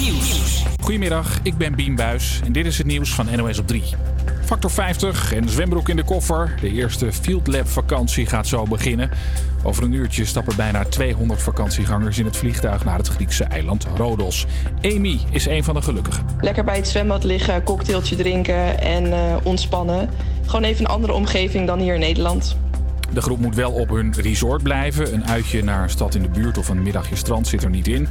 Nieuws. Goedemiddag, ik ben Bien Buis en dit is het nieuws van NOS op 3. Factor 50 en zwembroek in de koffer. De eerste Field Lab vakantie gaat zo beginnen. Over een uurtje stappen bijna 200 vakantiegangers in het vliegtuig naar het Griekse eiland Rodos. Amy is een van de gelukkigen. Lekker bij het zwembad liggen, cocktailtje drinken en eh, ontspannen. Gewoon even een andere omgeving dan hier in Nederland. De groep moet wel op hun resort blijven. Een uitje naar een stad in de buurt of een middagje strand zit er niet in.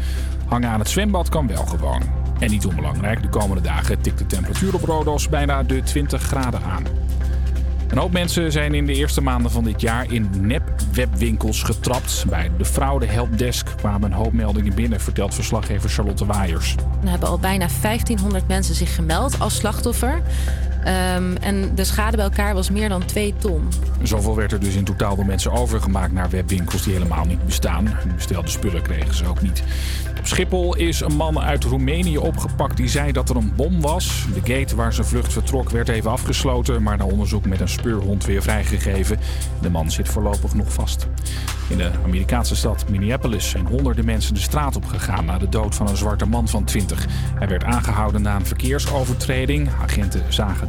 Hangen aan het zwembad kan wel gewoon. En niet onbelangrijk, de komende dagen tikt de temperatuur op Rodos bijna de 20 graden aan. Een hoop mensen zijn in de eerste maanden van dit jaar in nep-webwinkels getrapt. Bij de fraude helpdesk kwamen een hoop meldingen binnen, vertelt verslaggever Charlotte Waaiers. Er hebben al bijna 1500 mensen zich gemeld als slachtoffer. Ehm, en de schade bij elkaar was meer dan 2 ton. Zoveel werd er dus in totaal door mensen overgemaakt naar webwinkels die helemaal niet bestaan. De bestelde spullen kregen ze ook niet. Op Schiphol is een man uit Roemenië opgepakt die zei dat er een bom was. De gate waar zijn vlucht vertrok werd even afgesloten, maar na onderzoek met een speurhond weer vrijgegeven. De man zit voorlopig nog vast. In de Amerikaanse stad Minneapolis zijn honderden mensen de straat op gegaan na de dood van een zwarte man van 20. Hij werd aangehouden na een verkeersovertreding. Agenten zagen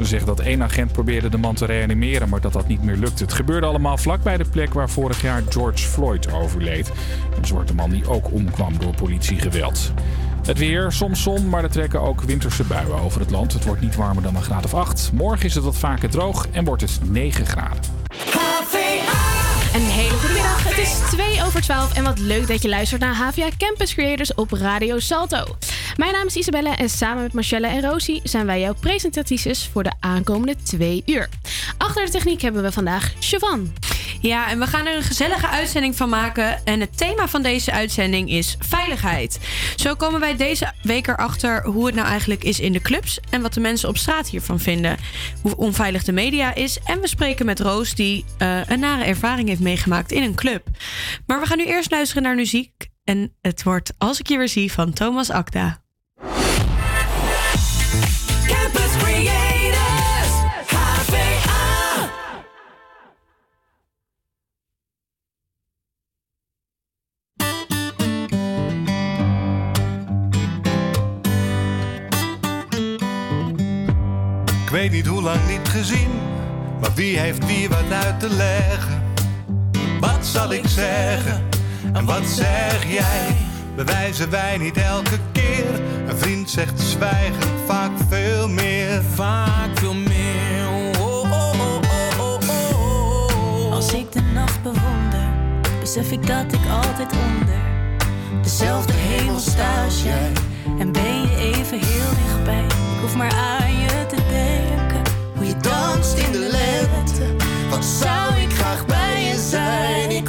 Ze zegt dat één agent probeerde de man te reanimeren, maar dat dat niet meer lukte. Het gebeurde allemaal vlak bij de plek waar vorig jaar George Floyd overleed. Een zwarte man die ook omkwam door politiegeweld. Het weer, soms zon, maar er trekken ook winterse buien over het land. Het wordt niet warmer dan een graad of 8. Morgen is het wat vaker droog en wordt het 9 graden. Een hele goede middag. Het is 2 over 12 en wat leuk dat je luistert naar HVA Campus Creators op Radio Salto. Mijn naam is Isabelle en samen met Marcelle en Rosie zijn wij jouw presentatrices voor de aankomende twee uur. Achter de techniek hebben we vandaag Siobhan. Ja, en we gaan er een gezellige uitzending van maken. En het thema van deze uitzending is veiligheid. Zo komen wij deze week erachter hoe het nou eigenlijk is in de clubs en wat de mensen op straat hiervan vinden. Hoe onveilig de media is. En we spreken met Roos, die eh, een nare ervaring heeft meegemaakt in een club. Maar we gaan nu eerst luisteren naar muziek. En het wordt Als ik je weer zie van Thomas Akda. Campus Creators, HVA. Ik weet niet hoe lang niet gezien, maar wie heeft wie wat uit te leggen? Wat zal ik zeggen en wat zeg jij? Bewijzen wij niet elke keer? Een vriend zegt zwijgen vaak veel meer. Vaak veel meer. Oh, oh, oh, oh, oh, oh. Als ik de nacht bewonder, besef ik dat ik altijd onder dezelfde hemel sta als jij. En ben je even heel dichtbij. Ik hoef maar aan je te denken. Hoe je danst in de lente. Wat zou ik graag bij je zijn? Ik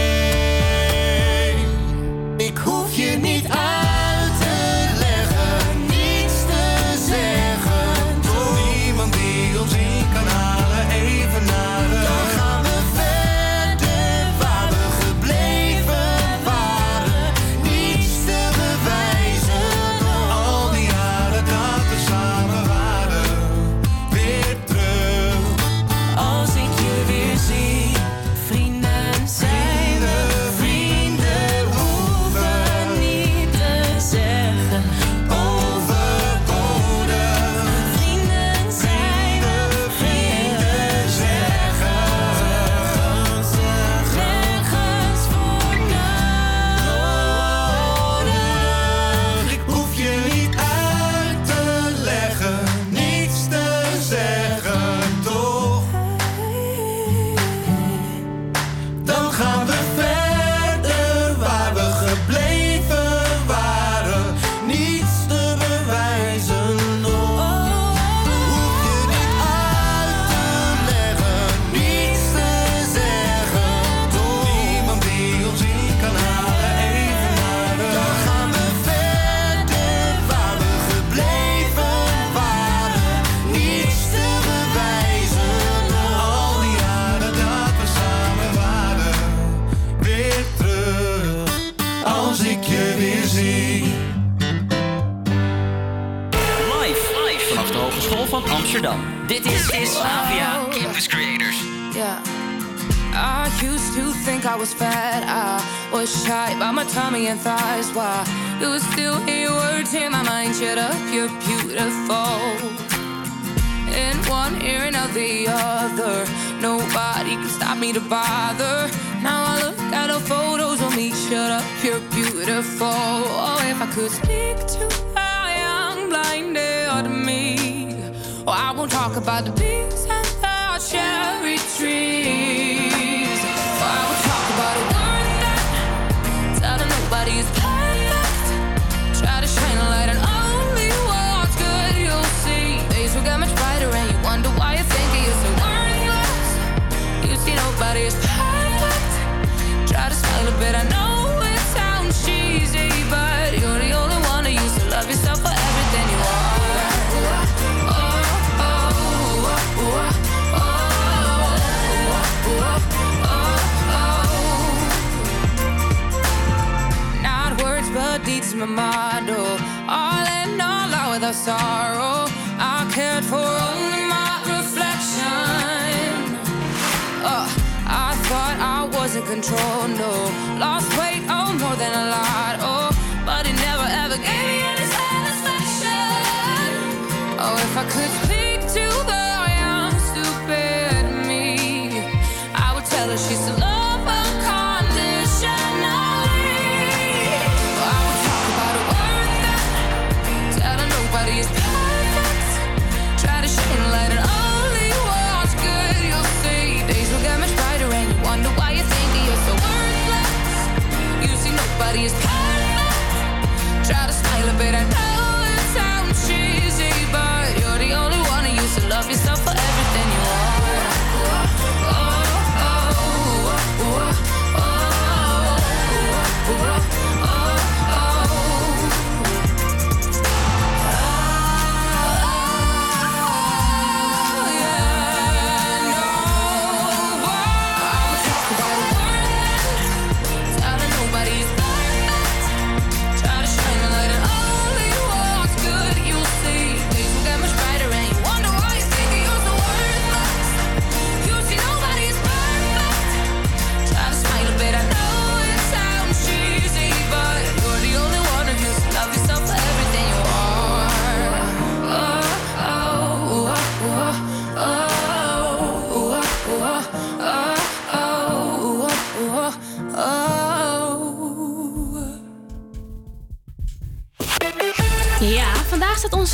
Think I was fat. I was shy by my tummy and thighs. Why you still hear words in my mind? Shut up, you're beautiful. In one ear and out the other. Nobody can stop me to bother. Now I look at the photos of me. Shut up, you're beautiful. Oh, if I could speak to a young blinded me. Oh, I won't talk about the peaks and the cherry trees. Is perfect. Try to smile a bit. I know it sounds cheesy, but you're the only one who used to love yourself for everything you are. Oh, oh, oh, oh, Not words, but deeds, my motto. Oh. All in all, out without sorrow. I cared for only thought I was in control, no. Lost weight, oh, more than a lot, body is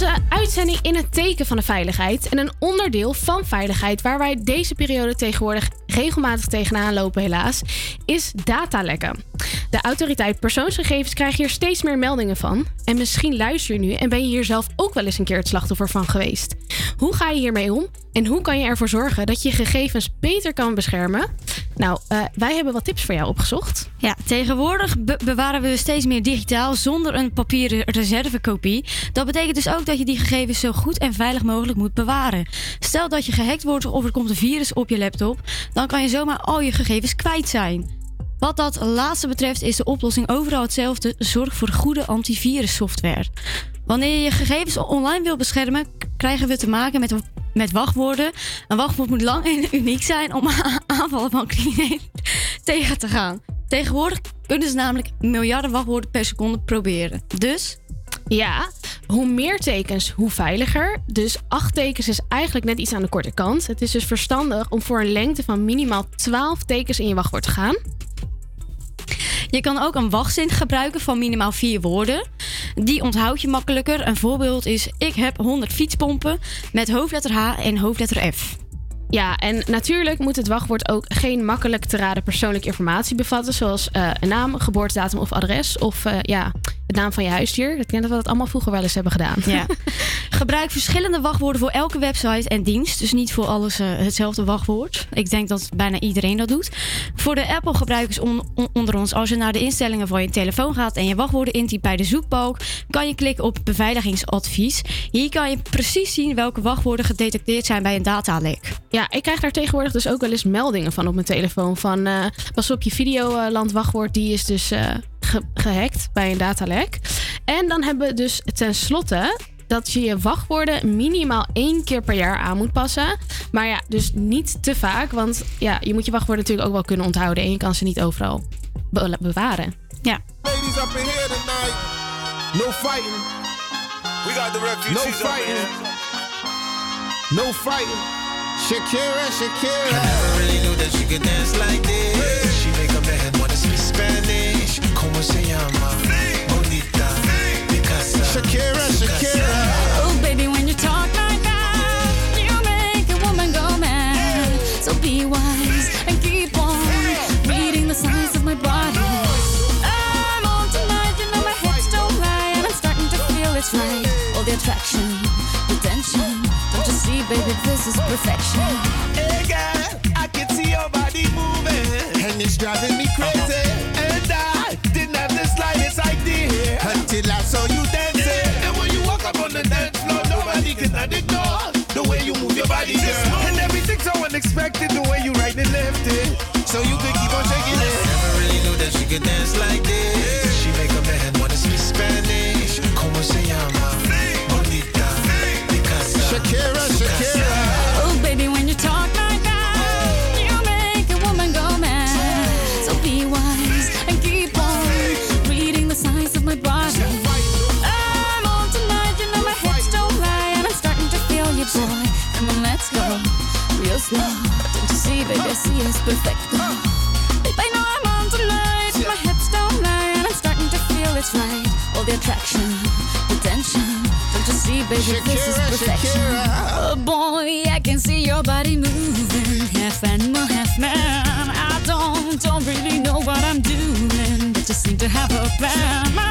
onze uitzending in het teken van de veiligheid. En een onderdeel van veiligheid waar wij deze periode tegenwoordig regelmatig tegenaan lopen, helaas, is datalekken. De autoriteit persoonsgegevens krijgt hier steeds meer meldingen van. En misschien luister je nu en ben je hier zelf ook wel eens een keer het slachtoffer van geweest. Hoe ga je hiermee om? En hoe kan je ervoor zorgen dat je gegevens beter kan beschermen? Nou, eh, wij hebben wat tips voor jou opgezocht. Ja, tegenwoordig be- bewaren we steeds meer digitaal zonder een papieren reservekopie. Dat betekent dus ook dat je die gegevens zo goed en veilig mogelijk moet bewaren. Stel dat je gehackt wordt of er komt een virus op je laptop, dan kan je zomaar al je gegevens kwijt zijn. Wat dat laatste betreft is de oplossing overal hetzelfde. Zorg voor goede antivirussoftware. Wanneer je je gegevens online wil beschermen, krijgen we te maken met, met wachtwoorden. Een wachtwoord moet lang en uniek zijn om aanvallen van criminelen tegen te gaan. Tegenwoordig kunnen ze namelijk miljarden wachtwoorden per seconde proberen. Dus Ja, hoe meer tekens, hoe veiliger. Dus acht tekens is eigenlijk net iets aan de korte kant. Het is dus verstandig om voor een lengte van minimaal 12 tekens in je wachtwoord te gaan. Je kan ook een wachtzin gebruiken van minimaal vier woorden. Die onthoud je makkelijker. Een voorbeeld is: Ik heb 100 fietspompen met hoofdletter H en hoofdletter F. Ja, en natuurlijk moet het wachtwoord ook geen makkelijk te raden persoonlijke informatie bevatten, zoals eh, een naam, geboortedatum of adres, of eh, ja, het naam van je huisdier. Ik denk dat we dat allemaal vroeger wel eens hebben gedaan. Ja. Gebruik verschillende wachtwoorden voor elke website en dienst. Dus niet voor alles eh, hetzelfde wachtwoord. Ik denk dat bijna iedereen dat doet. Voor de Apple-gebruikers on- on- onder ons, als je naar de instellingen van je telefoon gaat en je wachtwoorden intypt bij de zoekbalk, kan je klikken op beveiligingsadvies. Hier kan je precies zien welke wachtwoorden gedetecteerd zijn bij een datalek. Ja, ik krijg daar tegenwoordig dus ook wel eens meldingen van op mijn telefoon. Van eh, pas op je Videoland wachtwoord, die is dus eh, ge- gehackt bij een datalek. En dan hebben we dus tenslotte dat je je wachtwoorden minimaal één keer per jaar aan moet passen. Maar ja, dus niet te vaak. Want ja, je moet je wachtwoorden natuurlijk ook wel kunnen onthouden. En je kan ze niet overal be- bewaren. Ja. Ladies up in here tonight. No fighting. We got the refugees No fighting. No fighting. Shakira, Shakira. I never really knew that she could dance like this. She make a man wanna speak Spanish. Como se llama? Bonita. Picasa. Shakira, Shakira. Oh, baby, when you talk like that, you make a woman go mad. So be wise and keep on reading the signs of my body. I'm on tonight, you know my hips don't lie, and I'm starting to feel it's right. All the attraction, the tension. Don't you see, baby, this is perfection. Hey girl, so unexpected, Don't you see, baby, this is Shakira, perfection. Shakira. Oh boy, I can see your body moving, half animal, half man. I don't, don't really know what I'm doing, but just seem to have a plan.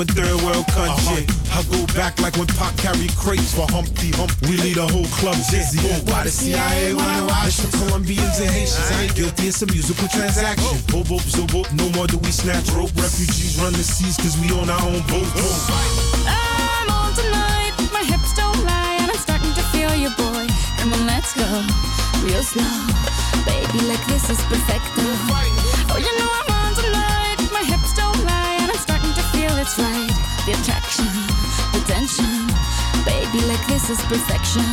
From a third world country. I go back like when Pop carried crates for Humpty Hump. We lead a whole club dizzy. Why the CIA wanna watch the Colombians and Haitians? I ain't guilty, it's a musical transaction. Boop, boop, so boop, no more do we snatch rope. Refugees run the seas cause we own our own boat. I'm on tonight, my hips don't lie, and I'm starting to feel you, boy. Come on, let's go real slow, baby. Like this is perfecto. Oh, you know I'm right. The attraction, the tension, baby. Like this is perfection.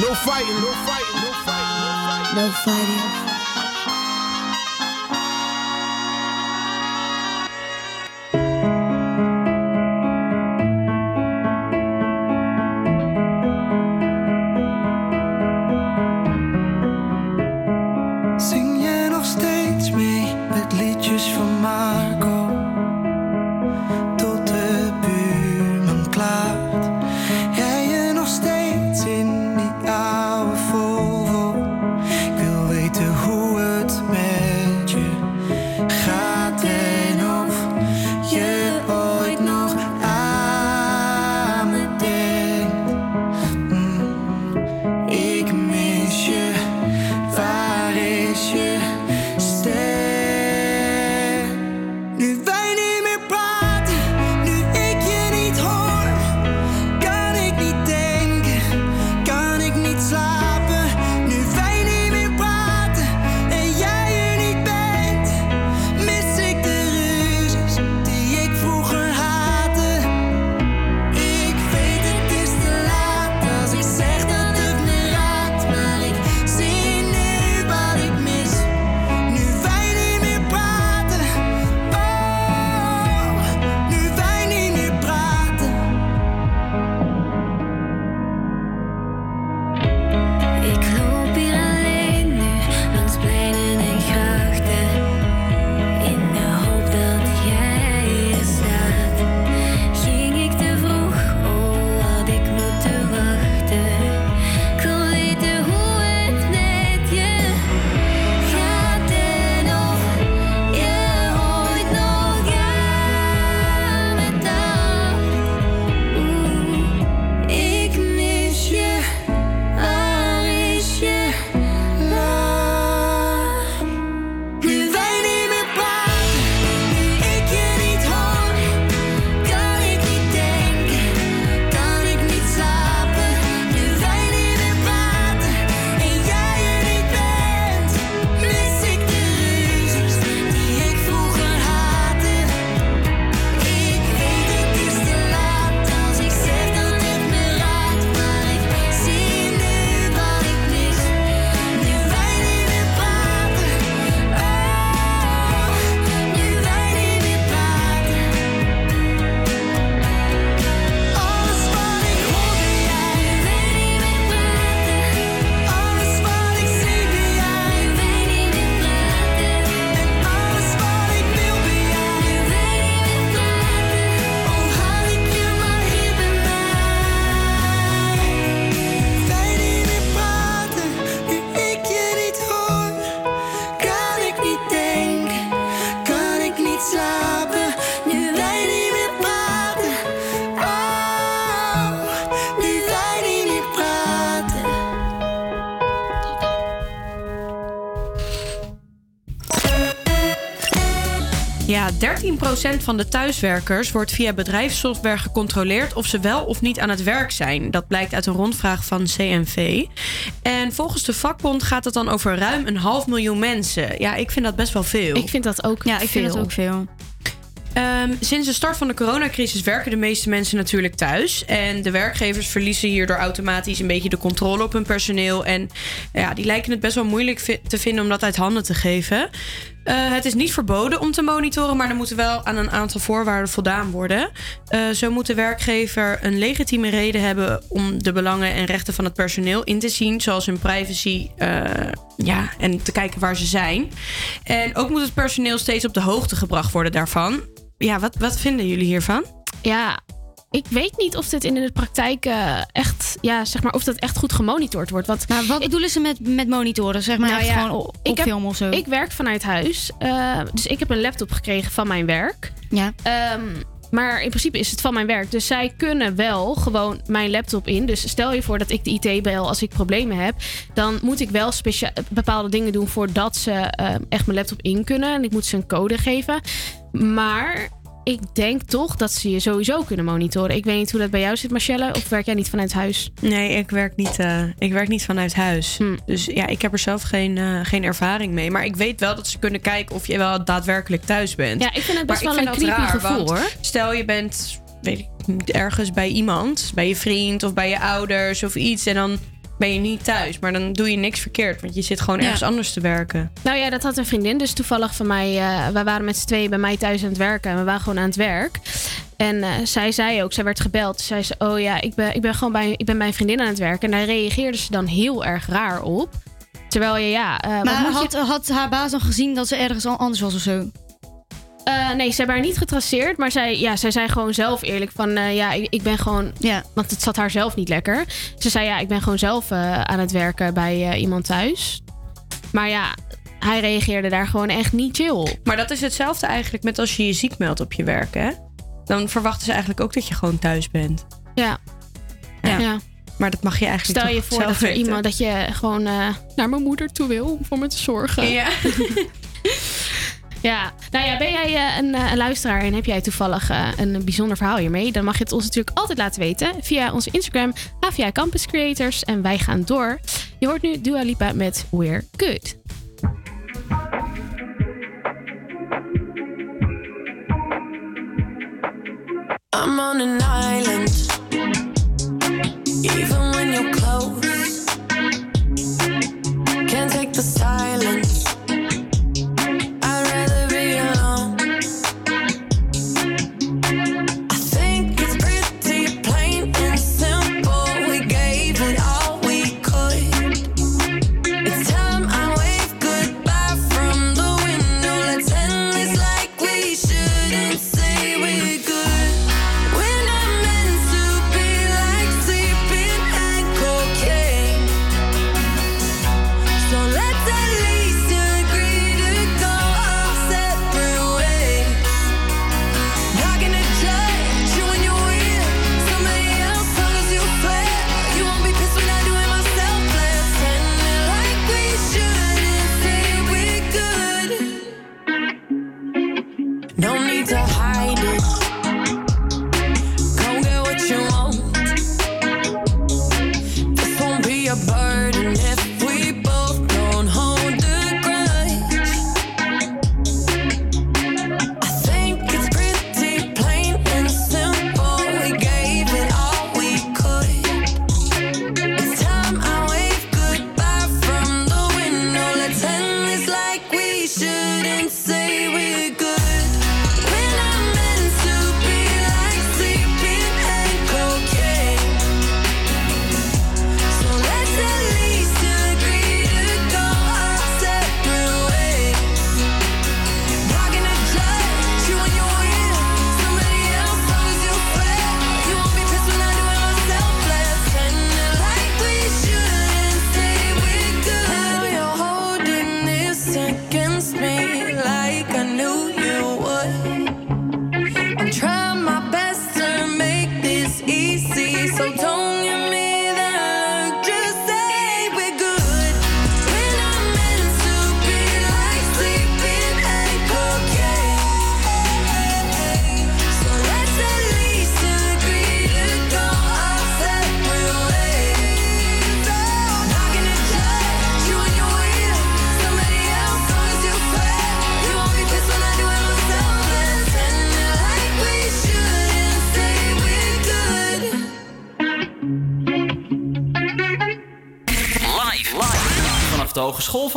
No fighting, no fighting, no fighting, No fighting. Zing 13% van de thuiswerkers wordt via bedrijfssoftware gecontroleerd of ze wel of niet aan het werk zijn. Dat blijkt uit een rondvraag van CNV. En volgens de vakbond gaat het dan over ruim een half miljoen mensen. Ja, ik vind dat best wel veel. Ik vind dat ook Ja, ik vind veel. het ook veel. Ehm, sinds de start van de coronacrisis werken de meeste mensen natuurlijk thuis. En de werkgevers verliezen hierdoor automatisch een beetje de controle op hun personeel. En ja, die lijken het best wel moeilijk te vinden om dat uit handen te geven. Eh, het is niet verboden om te monitoren, maar er moeten wel aan een aantal voorwaarden voldaan worden. Eh, zo moet de werkgever een legitieme reden hebben om de belangen en rechten van het personeel in te zien, zoals hun privacy eh, ja, en te kijken waar ze zijn. En ook moet het personeel steeds op de hoogte gebracht worden daarvan. Ja, wat, wat vinden jullie hiervan? Ja, ik weet niet of dit in de praktijk eh, echt, ja, zeg maar, of dat echt goed gemonitord wordt. Want Maar wat bedoelen ze met, met monitoren? Zeg maar Nou ja, gewoon op, ik heb- film of zo? Ik werk vanuit huis. eh, dus ik heb een laptop gekregen van mijn werk. Ja. Ehm, maar in principe is het van mijn werk. Dus zij kunnen wel gewoon mijn laptop in. Dus stel je voor dat ik de IT bel als ik problemen heb. Dan moet ik wel bepaalde dingen doen voordat ze eh, echt mijn laptop in kunnen. En ik moet ze een code geven. Maar ik denk toch dat ze je sowieso kunnen monitoren. Ik weet niet hoe dat bij jou zit, Marcelle. Of werk jij niet vanuit huis? Nee, ik werk niet, eh, ik werk niet vanuit huis. Hm. Dus ja, ik heb er zelf geen, eh, geen ervaring mee. Maar ik weet wel dat ze kunnen kijken of je wel daadwerkelijk thuis bent. Ja, ik vind het best Maar wel een creepy raar, gevoel, hoor. Stel je bent, weet ik ergens bij iemand, bij je vriend of bij je ouders of iets. En dan ben je niet thuis. Maar dan doe je niks verkeerd, want je zit gewoon Ja. ergens anders te werken. Nou ja, dat had een vriendin dus toevallig van mij. eh wij waren met z'n tweeën bij mij thuis aan het werken. En we waren gewoon aan het werk. En eh, zij zei ook, zij werd gebeld. Zij zei, oh ja, ik ben, ik ben gewoon bij, ik ben bij een vriendin aan het werken. En daar reageerde ze dan heel erg raar op. Terwijl je, ja... eh, maar had, je- had haar baas dan gezien dat ze ergens al anders was of zo? Eh, nee, ze hebben haar niet getraceerd. Maar zij, ja, zij zei gewoon zelf eerlijk van... eh, ja, ik, ik ben gewoon... Ja. Want het zat haar zelf niet lekker. Ze zei, ja, ik ben gewoon zelf eh, aan het werken bij eh, iemand thuis. Maar ja, hij reageerde daar gewoon echt niet chill op. Maar dat is hetzelfde eigenlijk met als je je ziek meldt op je werk, hè? Dan verwachten ze eigenlijk ook dat je gewoon thuis bent. Ja. Ja. Ja. Maar dat mag je eigenlijk Stel je voor zelf dat er iemand dat je gewoon eh, naar mijn moeder toe wil om voor me te zorgen. Ja. ja. Nou ja, ben jij eh, een, eh, een luisteraar en heb jij toevallig eh, een bijzonder verhaal hiermee? Dan mag je het ons natuurlijk altijd laten weten via onze Instagram, AVA Campus Creators. En wij gaan door. Je hoort nu Dua Lipa met We're Good. I'm on an island. Even when you're close, can't take the silence.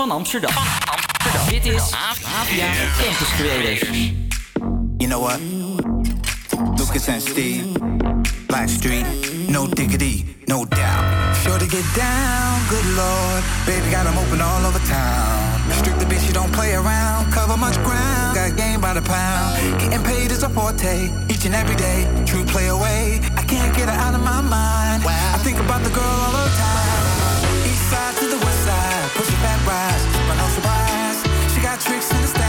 Van Amsterdam. Dit is AVA Campus Creators. You know what? Lucas and Steve, Black Street, no diggity, no doubt. Sure to get down, good lord. Baby got 'em open all over town. Strictly bitch, you don't play around. Cover much ground, got game by the pound. Getting paid is a forte, each and every day. True play away, I can't get her out of my mind. I think about the girl all the time. East side to the west push it back, rise, but no surprise. She got tricks in the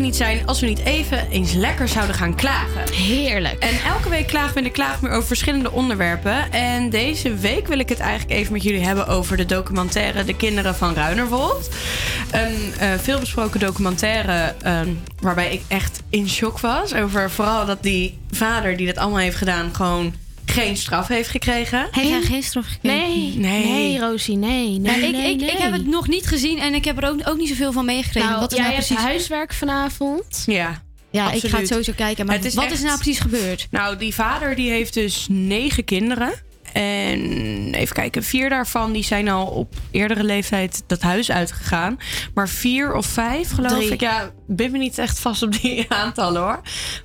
Niet zijn als we niet even eens lekker zouden gaan klagen. Heerlijk. En elke week klagen we in de klaagmuur over verschillende onderwerpen. En deze week wil ik het eigenlijk even met jullie hebben over de documentaire De Kinderen van Ruinerwold. Een eh, veelbesproken documentaire ehm, waarbij ik echt in shock was. Over vooral dat die vader die dat allemaal heeft gedaan gewoon geen straf heeft gekregen. Heeft hij geen straf gekregen? Nee, Nee. nee, Rosie, nee. nee, Ja, ik, nee, ik, ik heb het nog niet gezien en ik heb er ook, ook niet zoveel van meegekregen. Nou, wat is jij nou hebt precies... huiswerk vanavond. Ja. Ja, ik ga het sowieso kijken. Maar Het is wat echt- is nou precies gebeurd? Nou, die vader die heeft dus negen kinderen. En even kijken, vier daarvan die zijn al op eerdere leeftijd dat huis uitgegaan. Maar vier of vijf, geloof Drie. ik. Ja, ben me niet echt vast op die aantallen hoor.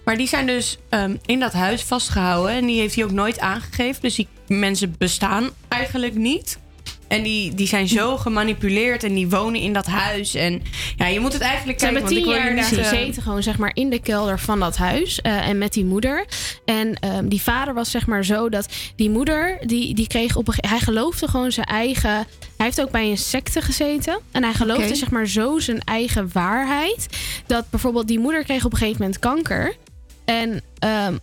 Maar die zijn dus ehm, in dat huis vastgehouden. En die heeft hij ook nooit aangegeven. Dus die mensen bestaan eigenlijk niet. En die, die zijn zo gemanipuleerd en die wonen in dat huis. En ja, je moet het eigenlijk Ze kijken. hebben tien jaar daar gezeten, gewoon zeg maar in de kelder van dat huis. eh, en met die moeder. En ehm, die vader was zeg maar zo dat die moeder, die, die kreeg op een Hij geloofde gewoon zijn eigen. Hij heeft ook bij een secte gezeten. En hij geloofde zeg maar zo zijn eigen waarheid. Dat bijvoorbeeld die moeder kreeg op een gegeven moment kanker. En ehm,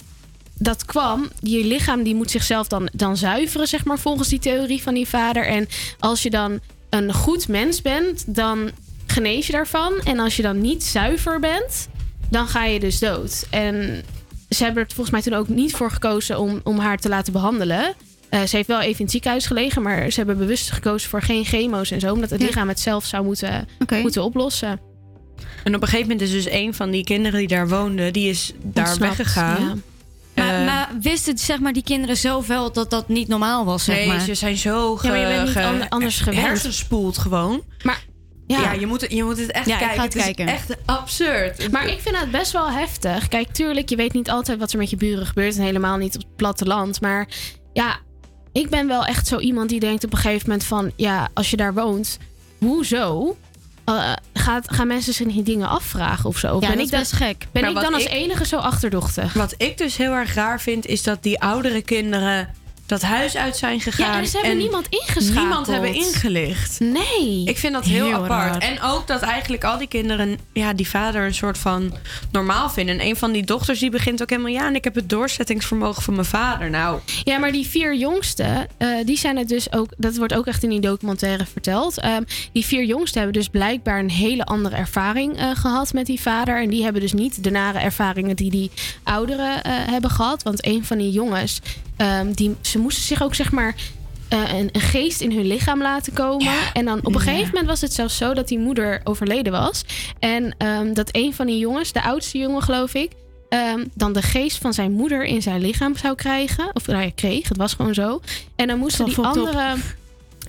dat kwam, je lichaam die moet zichzelf dan, dan zuiveren, zeg maar, volgens die theorie van die vader. En als je dan een goed mens bent, dan genees je daarvan. En als je dan niet zuiver bent, dan ga je dus dood. En ze hebben er volgens mij toen ook niet voor gekozen om, om haar te laten behandelen. Eh, ze heeft wel even in het ziekenhuis gelegen, maar ze hebben bewust gekozen voor geen chemo's en zo, omdat het Ja. lichaam het zelf zou moeten, moeten oplossen. En op een gegeven moment is dus een van die kinderen die daar woonde, die is daar Ontsnapt, weggegaan. ja. Maar, Eh, maar wisten zeg maar, die kinderen zelf wel dat dat niet normaal was? Zeg nee, maar? ze zijn zo ge, Ja, maar je bent niet ge- an- anders gewend. hersenspoeld gewoon. Maar Ja, je, moet, het- je moet het echt Ja, ik kijken. ga het het is echt absurd. Maar ik vind het best wel heftig. Kijk, tuurlijk, je weet niet altijd wat er met je buren gebeurt. En helemaal niet op het platteland. Maar ja, ik ben wel echt zo iemand die denkt op een gegeven moment van... Ja, als je daar woont, hoezo? Eh, gaat, gaan mensen zich niet dingen afvragen of zo? Ja, ben dat ik is best gek. Ben Maar ik dan als ik- enige zo achterdochtig? Wat ik dus heel erg raar vind, is dat die oudere kinderen dat huis uit zijn gegaan. Ja, en ze hebben niemand ingeschakeld. Niemand hebben ingelicht. Nee. Ik vind dat heel, Heel apart. raar. En ook dat eigenlijk al die kinderen ja, die vader een soort van normaal vinden. En een van die dochters die begint ook helemaal... ja, en ik heb het doorzettingsvermogen van mijn vader. Nou, Ja, maar die vier jongsten, eh, die zijn het dus ook. Dat wordt ook echt in die documentaire verteld. Ehm, die vier jongsten hebben dus blijkbaar een hele andere ervaring eh, gehad met die vader. En die hebben dus niet de nare ervaringen die die ouderen eh, hebben gehad. Want een van die jongens, ehm, die, ze moesten zich ook zeg maar. eh, een, een geest in hun lichaam laten komen. En dan op een gegeven moment was het zelfs zo dat die moeder overleden was. En ehm, dat een van die jongens, de oudste jongen geloof ik, ehm, dan de geest van zijn moeder in zijn lichaam zou krijgen. Of nou ja, kreeg, het was gewoon zo. En dan moesten die andere,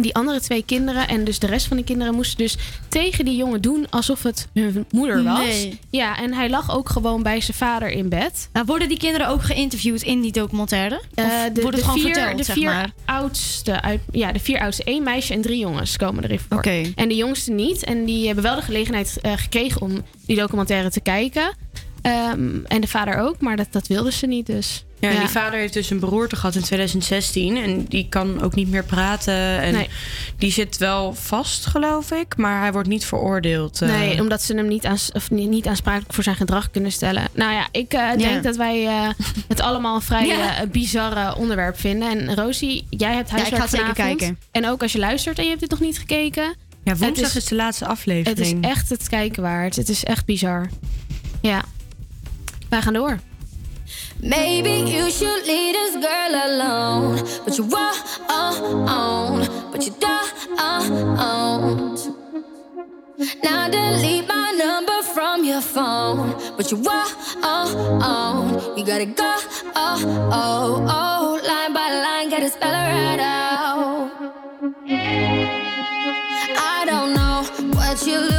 die andere twee kinderen en dus de rest van de kinderen moesten dus tegen die jongen doen alsof het hun moeder was. Nee. Ja, en hij lag ook gewoon bij zijn vader in bed. Nou, worden die kinderen ook geïnterviewd in die documentaire? Of Eh, de, wordt het gewoon vier, verteld, de zeg vier maar? oudste uit, ja, de vier oudste, één meisje en drie jongens komen erin voor. Oké. En de jongste niet. En die hebben wel de gelegenheid eh, gekregen om die documentaire te kijken. Ehm, en de vader ook, maar dat, dat wilden ze niet dus. ja, en die vader heeft dus een beroerte gehad in 2016. En die kan ook niet meer praten. En Nee. die zit wel vast, geloof ik. Maar hij wordt niet veroordeeld. eh. Nee, omdat ze hem niet, aans, of niet, aansprakelijk voor zijn gedrag kunnen stellen. Nou ja, ik eh, denk Ja. dat wij eh, het allemaal een vrij Ja. bizarre onderwerp vinden. En Rosie, jij hebt Ja, ik huiswerk ga het zeker kijken. En ook als je luistert en je hebt dit nog niet gekeken. Ja, woensdag Het is, is- de laatste Het aflevering. is echt het kijken waard. Het is echt bizar. Ja. Wij gaan door. Maybe you should leave this girl alone. But you won't, but you don't. Now delete my number from your phone. But you won't, you gotta go, oh, oh, oh. Line by line, gotta spell it right out. I don't know what you're looking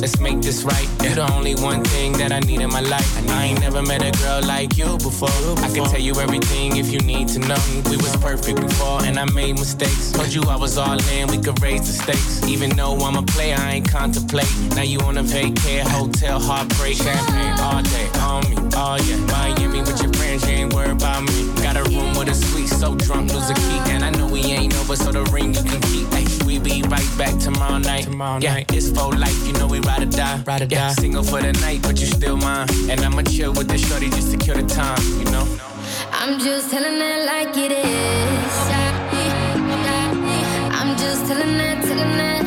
let's make this right. You're the only one thing that I need in my life. I ain't never met a girl like you before. I can tell you everything if you need to know. We was perfect before, and I made mistakes. Told you I was all in, we could raise the stakes. Even though I'm a player, I ain't contemplate. Now you on a vacay, hotel, heartbreak, champagne all day on me. Oh yeah, Miami with your friends, you ain't worried about me. Got a room with a suite, so drunk, lose a key. And I know we ain't over, so the ring you can keep. Ay, we be right back tomorrow night. Tomorrow yeah, night. it's for life, you know we ride or die. Ride or yeah, die. Single for the night, but you still mine. And I'ma chill with this shorty just to kill the time, you know? I'm just telling it like it is. I'm just telling it, telling it.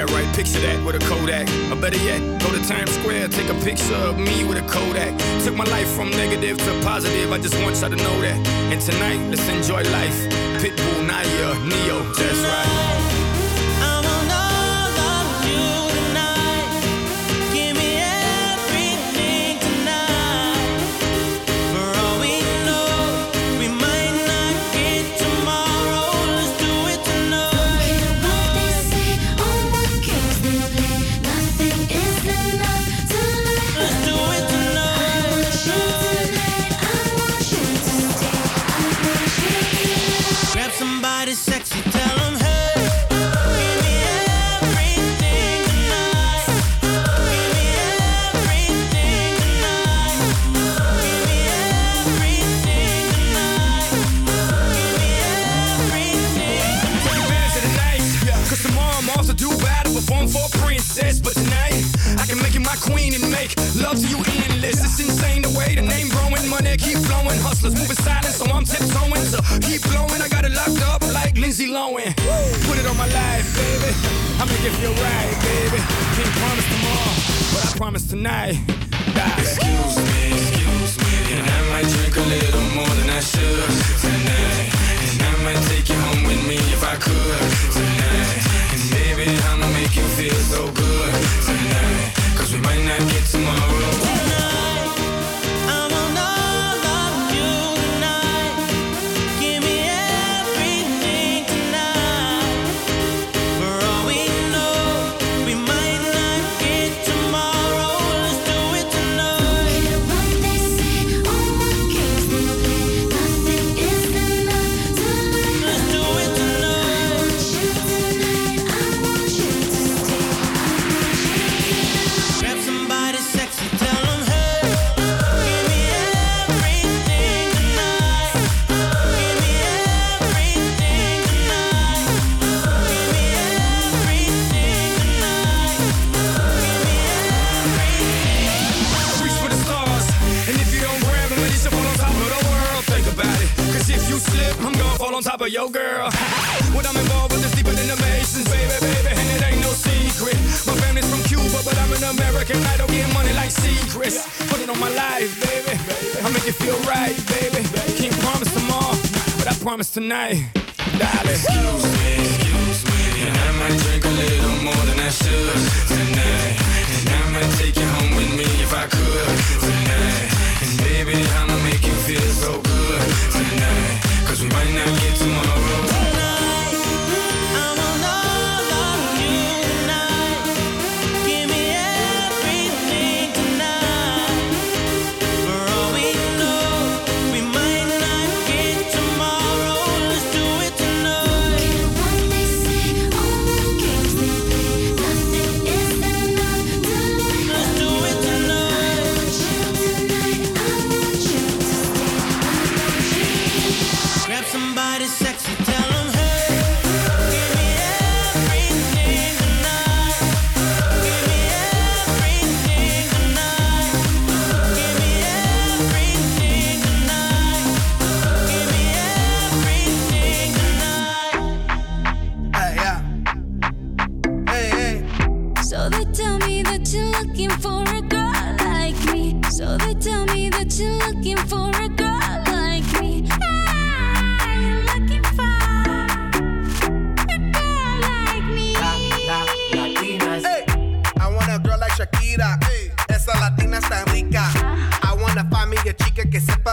Yeah, right, picture that with a Kodak. Or better yet, go to Times Square, take a picture of me with a Kodak. Took my life from negative to positive, I just want y'all to know that. And tonight, let's enjoy life. Pitbull, Naya, Neo, that's right. night.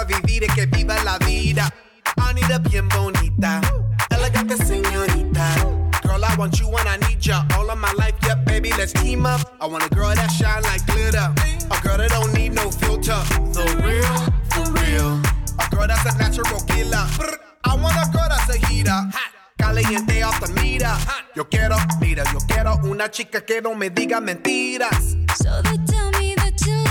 vivir es que viva la vida. I need a bien bonita, elegante señorita. Girl, I want you and I need ya all of my life. Yep, baby, let's team up. I want a girl that shine like glitter, a girl that don't need no filter. The real, for real, a girl that's a natural killer. I want a girl that's a heater. Caliente off the meter. Yo quiero, mira, yo quiero una chica que no me diga mentiras. So they tell me that you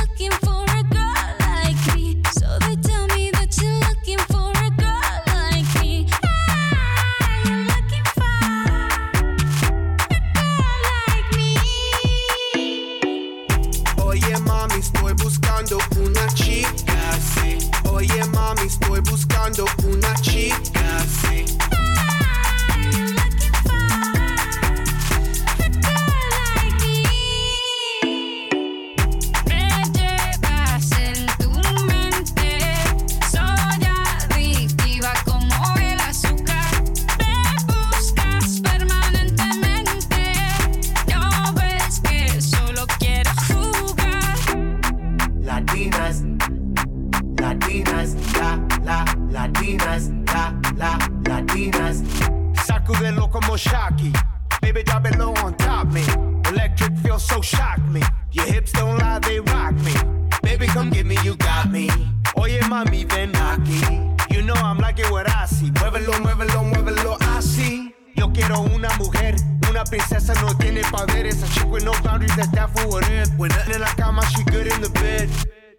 shocky. Baby, drop it low on top me. Electric feel so shock me. Your hips don't lie, they rock me. Baby, come get me, you got me. Oye, mami, ven aquí. You know I'm liking what I see. Muévelo, muévelo, muévelo, así. Yo quiero una mujer, una princesa no tiene poderes. A chick with no boundaries, that's down for whatever. When nothing in la cama, she good in the bed.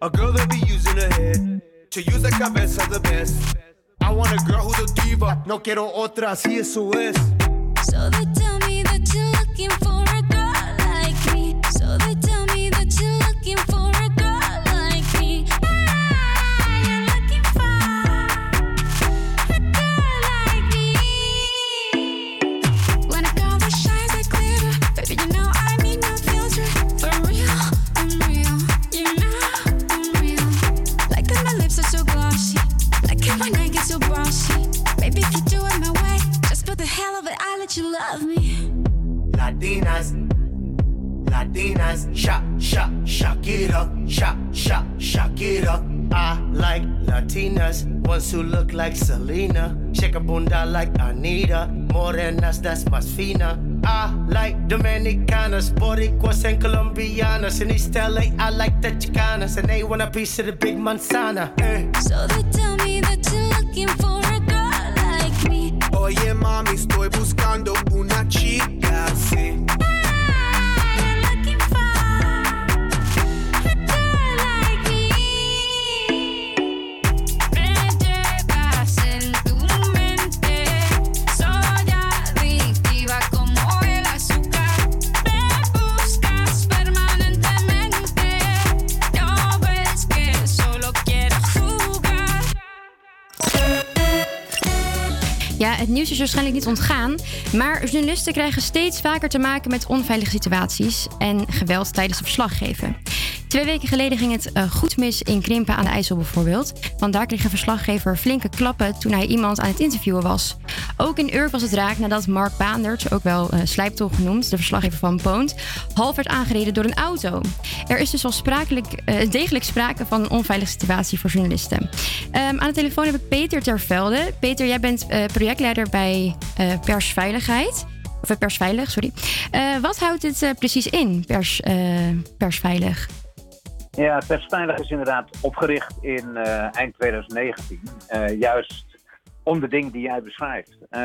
A girl that be using her head to use the cabeza the best. I want a girl who's a diva, no quiero otra, así eso es. So they tell me that you're looking for of it, I let you love me. Latinas, Latinas, shak, shak, Shakira, shak, shak, Shakira. I like Latinas, ones who look like Selena, shake a bunda like Anita, morenas that's más fina. I like Dominicanas, Boricuas and Colombianas. In East LA, I like the Chicanas, and they want a piece of the big manzana. Eh. So they tell me that you're looking for Oye, mami, estoy buscando una chica Ja, het nieuws is waarschijnlijk niet ontgaan. Maar journalisten krijgen steeds vaker te maken met onveilige situaties en geweld tijdens het verslaggeven. Twee weken geleden ging het eh, goed mis in Krimpen aan de IJssel bijvoorbeeld. Want daar kreeg een verslaggever flinke klappen toen hij iemand aan het interviewen was. Ook in Urk was het raak nadat Mark Baandert, ook wel eh Slijptol genoemd, de verslaggever van Poont, half werd aangereden door een auto. Er is dus wel sprakelijk, eh, degelijk sprake van een onveilige situatie voor journalisten. Ehm, aan de telefoon heb ik Peter Tervelde. Peter, jij bent projectleider bij Persveiligheid. Of Persveilig, sorry. Wat houdt dit precies in, pers, Persveilig? Ja, Persveilig is inderdaad opgericht in eh, eind 2019. eh, juist om de dingen die jij beschrijft. Eh,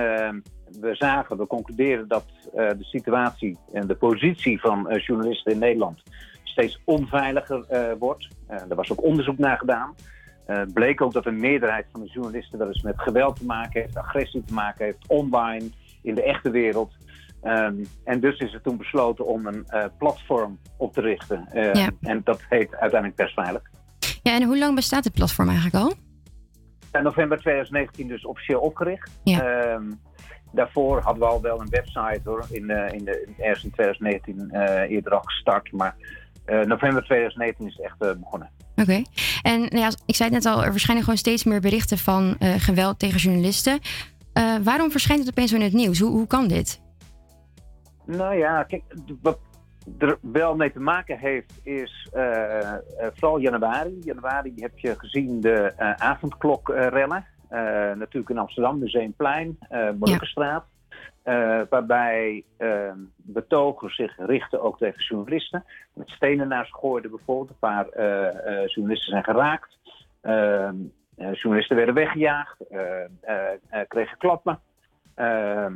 we zagen, we concluderen dat eh, de situatie en de positie van journalisten in Nederland steeds onveiliger wordt. Er was ook onderzoek naar gedaan. Het bleek ook dat een meerderheid van de journalisten wel eens met geweld te maken heeft, agressie te maken heeft, online, in de echte wereld. Ehm, en dus is er toen besloten om een eh, platform op te richten. Eh, Ja. En dat heet uiteindelijk Persveilig. Ja, en hoe lang bestaat dit platform eigenlijk al? In november 2019 dus officieel opgericht. Ja. Ehm, daarvoor hadden we al wel een website hoor. In, eh, in de, ergens in 2019 eh, eerder al gestart. Maar eh, november 2019 is het echt begonnen. Oké. En nou ja, ik zei het net al, er verschijnen gewoon steeds meer berichten van geweld tegen journalisten. Waarom verschijnt het opeens zo in het nieuws? Hoe, hoe kan dit? Nou ja, kijk, wat er wel mee te maken heeft is eh, vooral januari. Januari heb je gezien de eh avondklokrellen. Natuurlijk in Amsterdam, Museumplein, eh Molukkenstraat. Waarbij eh, betogers zich richten ook tegen journalisten. Met stenen naar ze gooiden bijvoorbeeld. Een paar journalisten zijn geraakt. Eh, eh, journalisten werden weggejaagd, kregen klappen. Ehm,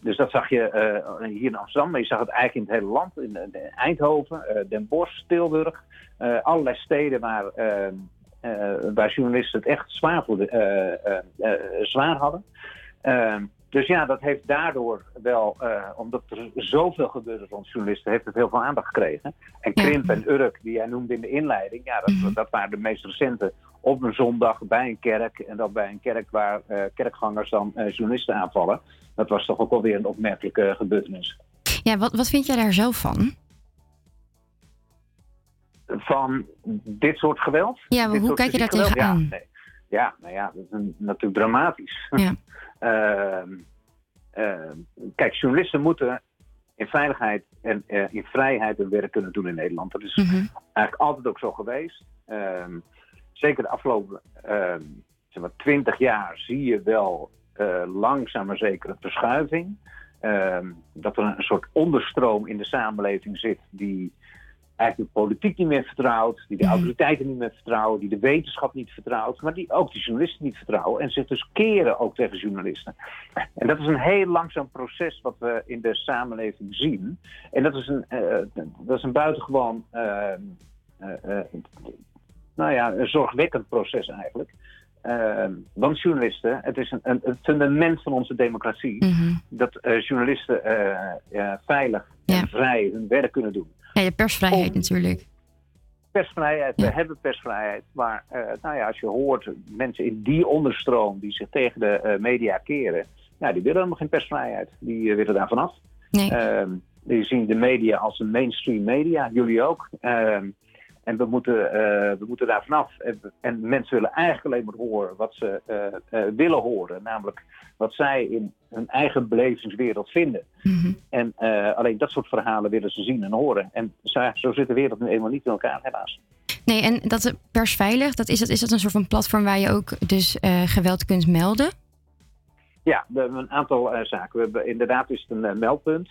dus dat zag je eh, hier in Amsterdam, maar je zag het eigenlijk in het hele land. In, Eindhoven, eh, Den Bosch, Tilburg. eh, allerlei steden waar, waar journalisten het echt zwaar, voor de, zwaar hadden. Dus ja, dat heeft daardoor wel, omdat er zoveel gebeurde rond journalisten, heeft het heel veel aandacht gekregen. En Krimp en Urk, die jij noemde in de inleiding, ja, dat, dat waren de meest recente op een zondag bij een kerk. En dat bij een kerk waar kerkgangers dan journalisten aanvallen. Dat was toch ook wel weer een opmerkelijke gebeurtenis. Ja, wat, wat vind jij daar zelf van? Van dit soort geweld? Ja, maar hoe kijk je daar tegenaan? Ja, nee. ja, nou ja, dat is een- natuurlijk dramatisch. Ja. Ehm, ehm, kijk, journalisten moeten in veiligheid en eh, in vrijheid hun werk kunnen doen in Nederland. Dat is eigenlijk altijd ook zo geweest. Ehm, zeker de afgelopen zeg maar, 20 jaar zie je wel langzaam maar zeker een verschuiving. ehm, dat er een soort onderstroom in de samenleving zit die eigenlijk de politiek niet meer vertrouwt, die de autoriteiten niet meer vertrouwen, die de wetenschap niet vertrouwt, maar die ook de journalisten niet vertrouwen en zich dus keren ook tegen journalisten. En dat is een heel langzaam proces wat we in de samenleving zien. En dat is een, eh, dat is een buitengewoon, eh, eh, eh, nou ja, een zorgwekkend proces eigenlijk. Eh, want journalisten, het is een, een, het fundament van onze democratie, dat eh, journalisten eh, ja, veilig en vrij hun werk kunnen doen Ja, je persvrijheid natuurlijk. persvrijheid, we hebben persvrijheid. Maar eh, nou ja, als je hoort mensen in die onderstroom die zich tegen de media keren, nou, die willen helemaal geen persvrijheid. Die willen daar vanaf. Nee. Ehm, die zien de media als een mainstream media, jullie ook. En we moeten, eh, we moeten daar vanaf. En, en mensen willen eigenlijk alleen maar horen wat ze eh, eh, willen horen. Namelijk wat zij in hun eigen belevingswereld vinden. En eh, alleen dat soort verhalen willen ze zien en horen. En zo, zo zit de wereld nu eenmaal niet in elkaar, helaas. Nee, en dat persveilig, dat is, dat, is dat een soort van platform waar je ook dus geweld kunt melden? Ja, we hebben een aantal zaken. We hebben, inderdaad is het een meldpunt,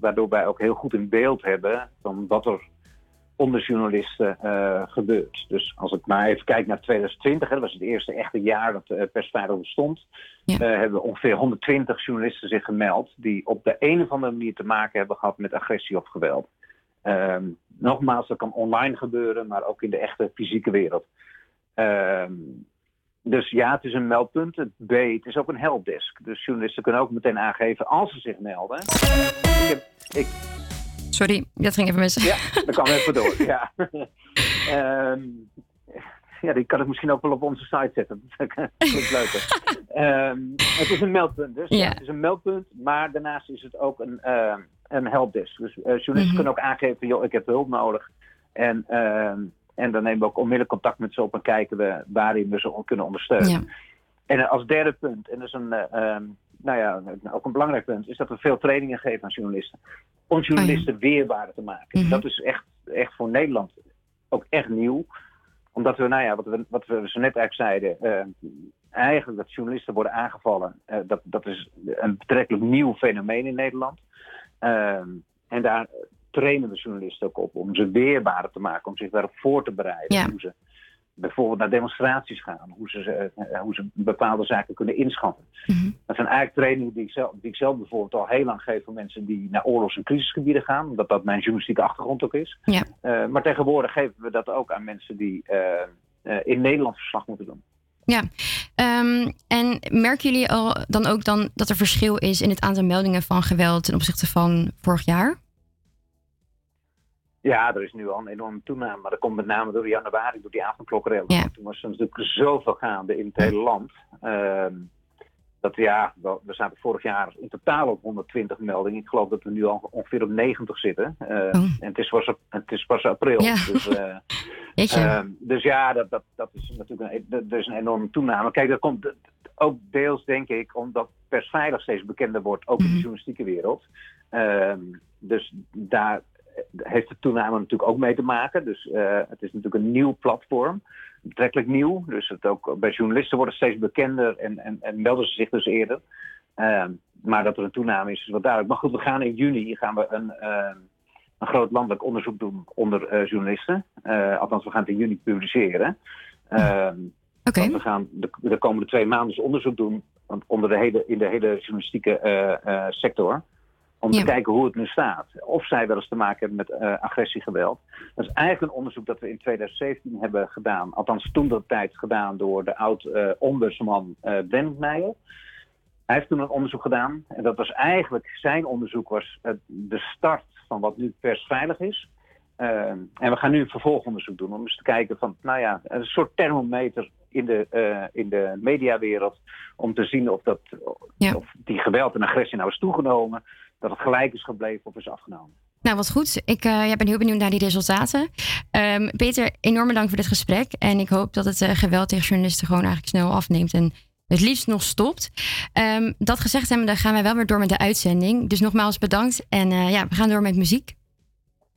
waardoor wij ook heel goed in beeld hebben van wat er onder journalisten eh, gebeurt. Dus als ik maar even kijk naar 2020, hè, dat was het eerste echte jaar dat uh, persveilig bestond, eh, hebben ongeveer 120 journalisten zich gemeld die op de een of andere manier te maken hebben gehad met agressie of geweld. Ehm, nogmaals, dat kan online gebeuren, maar ook in de echte fysieke wereld. Ehm, dus ja, het is een meldpunt. Het B, het is ook een helpdesk. Dus journalisten kunnen ook meteen aangeven als ze zich melden. Ik heb, ik, Sorry, dat ging even mis. ja, dat kan even door. Ja. Ehm, ja, die kan ik misschien ook wel op onze site zetten. Dat klinkt leuker. Ehm, het is een meldpunt. Dus het is een meldpunt. Maar daarnaast is het ook een, ehm, een helpdesk. Dus eh, journalisten Mhm. kunnen ook aangeven, joh, ik heb hulp nodig. En, en dan nemen we ook onmiddellijk contact met ze op en kijken we waarin we ze kunnen ondersteunen. En als derde punt, en dat is een, eh, nou ja, ook een belangrijk punt, is dat we veel trainingen geven aan journalisten. Om journalisten weerbaarder te maken. Dat is echt, echt voor Nederland ook echt nieuw. Omdat we, nou ja, wat we, wat we zo net eigenlijk zeiden, eh, eigenlijk dat journalisten worden aangevallen, eh, dat, dat is een betrekkelijk nieuw fenomeen in Nederland. Ehm, en daar trainen we journalisten ook op om ze weerbaarder te maken, om zich daarop voor te bereiden. Ja. Hoe ze bijvoorbeeld naar demonstraties gaan, hoe ze, eh, hoe ze bepaalde zaken kunnen inschatten. Dat zijn eigenlijk trainingen die ik, zelf, die ik zelf bijvoorbeeld al heel lang geef voor mensen die naar oorlogs- en crisisgebieden gaan, omdat dat mijn journalistieke achtergrond ook is. Ja. Eh, maar tegenwoordig geven we dat ook aan mensen die eh, eh, in Nederland verslag moeten doen. Ja, Ehm, en merken jullie al dan ook dan dat er verschil is in het aantal meldingen van geweld ten opzichte van vorig jaar? Ja, er is nu al een enorme toename, maar dat komt met name door januari, door die avondklokrellen. Toen was er natuurlijk zoveel gaande in het hele land. Ehm, dat ja, we zaten vorig jaar in totaal op 120 meldingen. Ik geloof dat we nu al ongeveer op 90 zitten. Eh, En het is, pas, het is pas april. Ja. Dus, eh, ehm, dus ja, dat, dat, dat is natuurlijk een, dat- dat is een enorme toename. Kijk, dat komt ook deels, denk ik, omdat persveilig steeds bekender wordt, ook in de journalistieke wereld. Ehm, dus daar heeft de toename natuurlijk ook mee te maken. Dus eh, het is natuurlijk een nieuw platform, betrekkelijk nieuw. Dus het ook, bij journalisten wordt het steeds bekender en, en, en melden ze zich dus eerder. Ehm, maar dat er een toename is, is wat duidelijk. Maar goed, we gaan in juni gaan we een, ehm, een groot landelijk onderzoek doen onder eh, journalisten. Eh, althans, we gaan het in juni publiceren. Ehm, want we gaan de, de komende twee maanden dus onderzoek doen onder de hele, in de hele journalistieke sector. Om te kijken hoe het nu staat. Of zij wel eens te maken hebben met eh, agressiegeweld. Dat is eigenlijk een onderzoek dat we in 2017 hebben gedaan. Althans toen dat tijd gedaan door de oud-ombudsman eh Brent Meijer. Hij heeft toen een onderzoek gedaan. En dat was eigenlijk, zijn onderzoek was eh, de start van wat nu persveilig is. Eh, en we gaan nu een vervolgonderzoek doen om eens te kijken van, nou ja, een soort thermometer in de, eh, in de mediawereld. Om te zien of, dat, of die geweld en agressie nou is toegenomen. Dat het gelijk is gebleven of is afgenomen. Nou, wat goed. Ik eh, ja, ben heel benieuwd naar die resultaten. Ehm, Peter, enorm dank voor dit gesprek. En ik hoop dat het eh, geweld tegen journalisten gewoon eigenlijk snel afneemt. En het liefst nog stopt. Ehm, dat gezegd hebben, dan gaan wij wel weer door met de uitzending. Dus nogmaals bedankt. En eh, ja, we gaan door met muziek.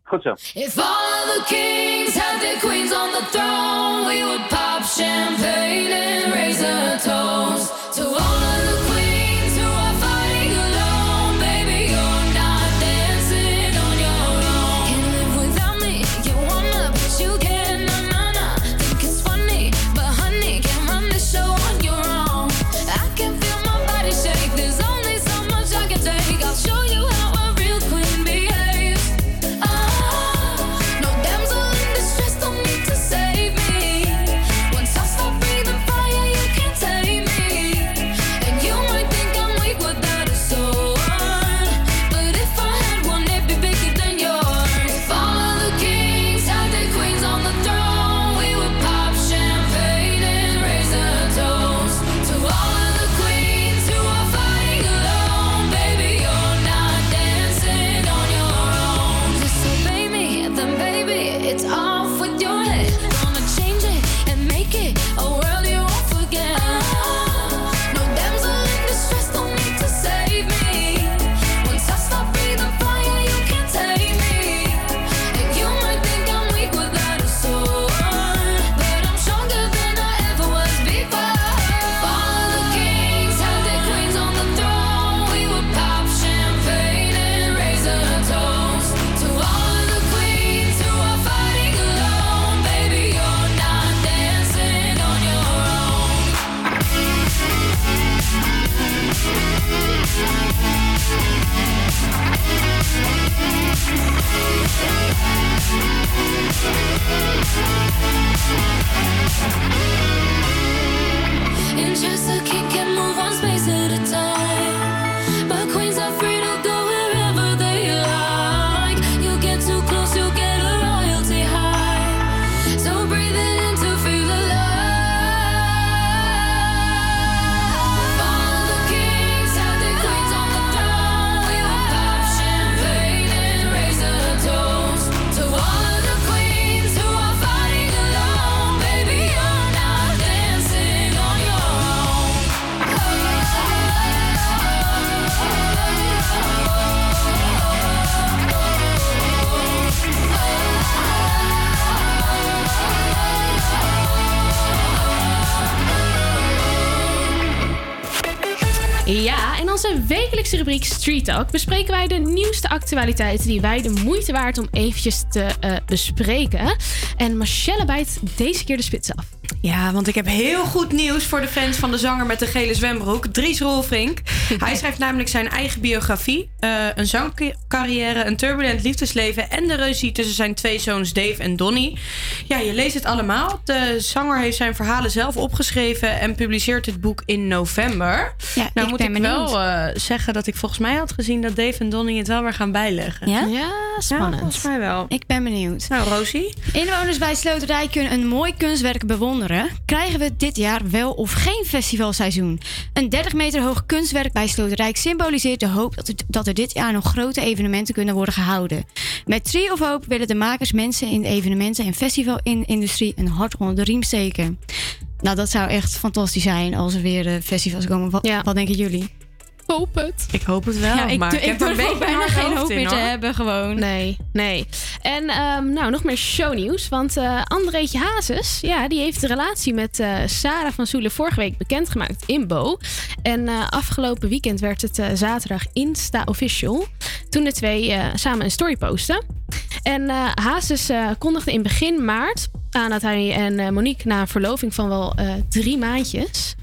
Goed zo. If all the kings had their queens on the throne, we would pop champagne and raise a toast wekelijkse rubriek Street Talk bespreken wij de nieuwste actualiteiten die wij de moeite waard om eventjes te eh, bespreken. En Marcelle bijt deze keer de spits af. Ja, want ik heb heel goed nieuws voor de fans van de zanger met de gele zwembroek, Dries Rolfrink. Hij schrijft namelijk zijn eigen biografie, eh, een zangcarrière, een turbulent liefdesleven en de ruzie tussen zijn twee zoons Dave en Donny. Ja, je leest het allemaal. De zanger heeft zijn verhalen zelf opgeschreven en publiceert het boek in november. Ja, nou ik moet ben ik benieuwd. wel eh, zeggen dat ik volgens mij had gezien dat Dave en Donny het wel weer gaan bijleggen. Ja? Ja, spannend. volgens mij wel. Ik ben benieuwd. Nou, Rosie? Inwoners bij Sloterij kunnen een mooi kunstwerk bewonderen. Krijgen we dit jaar wel of geen festivalseizoen? Een 30 meter hoog kunstwerk bij Sloterijk symboliseert de hoop dat er, dat er dit jaar nog grote evenementen kunnen worden gehouden. Met Tree of Hope willen de makers mensen in de evenementen- en festivalindustrie een hart onder de riem steken. Nou, dat zou echt fantastisch zijn als er weer eh, festivals komen. Wat, wat denken jullie? Hoop het. Ik hoop het wel, Ja, ik, maar ik, heb ook bijna geen hoop in, meer te hoor. hebben, gewoon. Nee, nee. En ehm, nou, nog meer shownieuws. Want eh Andreetje Hazes, ja, die heeft de relatie met eh, Sarah van Soelen vorige week bekendgemaakt in Bo. En eh, afgelopen weekend werd het eh, zaterdag Insta Official. Toen de twee eh, samen een story posten. En eh Hazes eh, kondigde in begin maart aan dat hij en eh, Monique na een verloving van wel eh, drie maandjes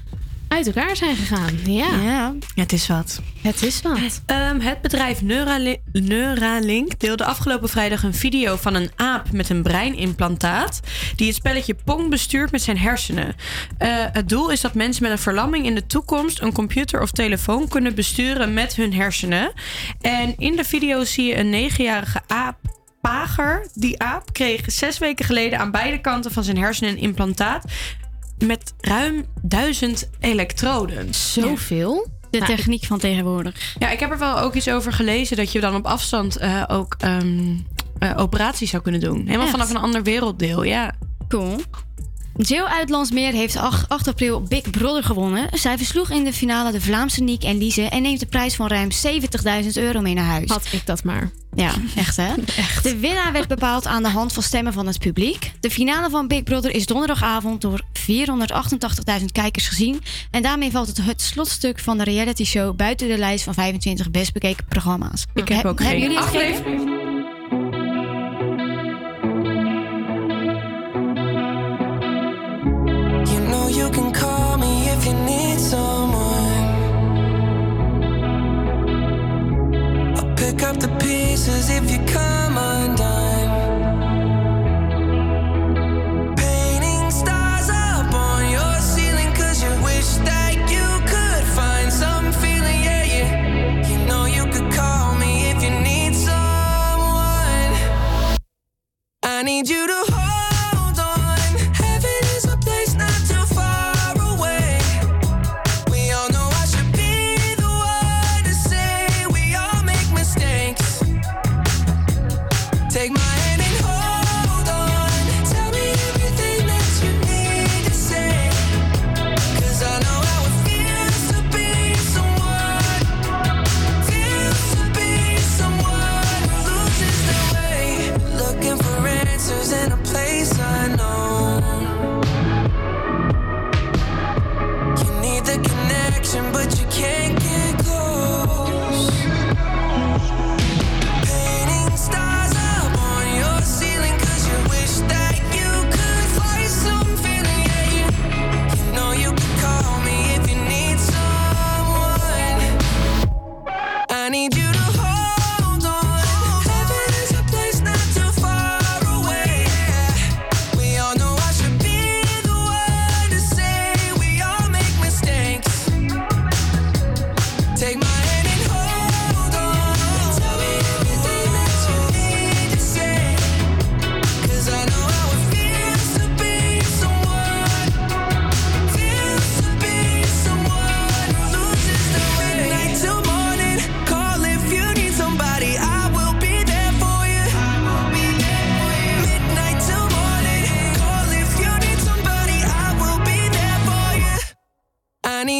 uit elkaar zijn gegaan. Ja. ja. Het is wat. Het is wat. Ehm, het bedrijf Neurali- Neuralink deelde afgelopen vrijdag een video van een aap met een breinimplantaat. die het spelletje Pong bestuurt met zijn hersenen. Eh, het doel is dat mensen met een verlamming in de toekomst een computer of telefoon kunnen besturen met hun hersenen. En in de video zie je een negenjarige aap. Pager, die aap, kreeg zes weken geleden aan beide kanten van zijn hersenen een implantaat met ruim duizend elektroden. Zoveel? De Nou, techniek van tegenwoordig. Ja, ik heb er wel ook iets over gelezen dat je dan op afstand eh, ook ehm, eh, operaties zou kunnen doen. Helemaal Echt? vanaf een ander werelddeel, ja. Cool. Jill uit Landsmeer heeft 8, 8 april Big Brother gewonnen. Zij versloeg in de finale de Vlaamse Niek en Lise en neemt de prijs van ruim 70.000 euro mee naar huis. Had ik dat maar. Ja, echt hè? De winnaar werd bepaald aan de hand van stemmen van het publiek. De finale van Big Brother is donderdagavond door 488.000 kijkers gezien. En daarmee valt het, het slotstuk van de reality show buiten de lijst van 25 best bekeken programma's. Ik heb ook geen jullie aflevering. I need you to hold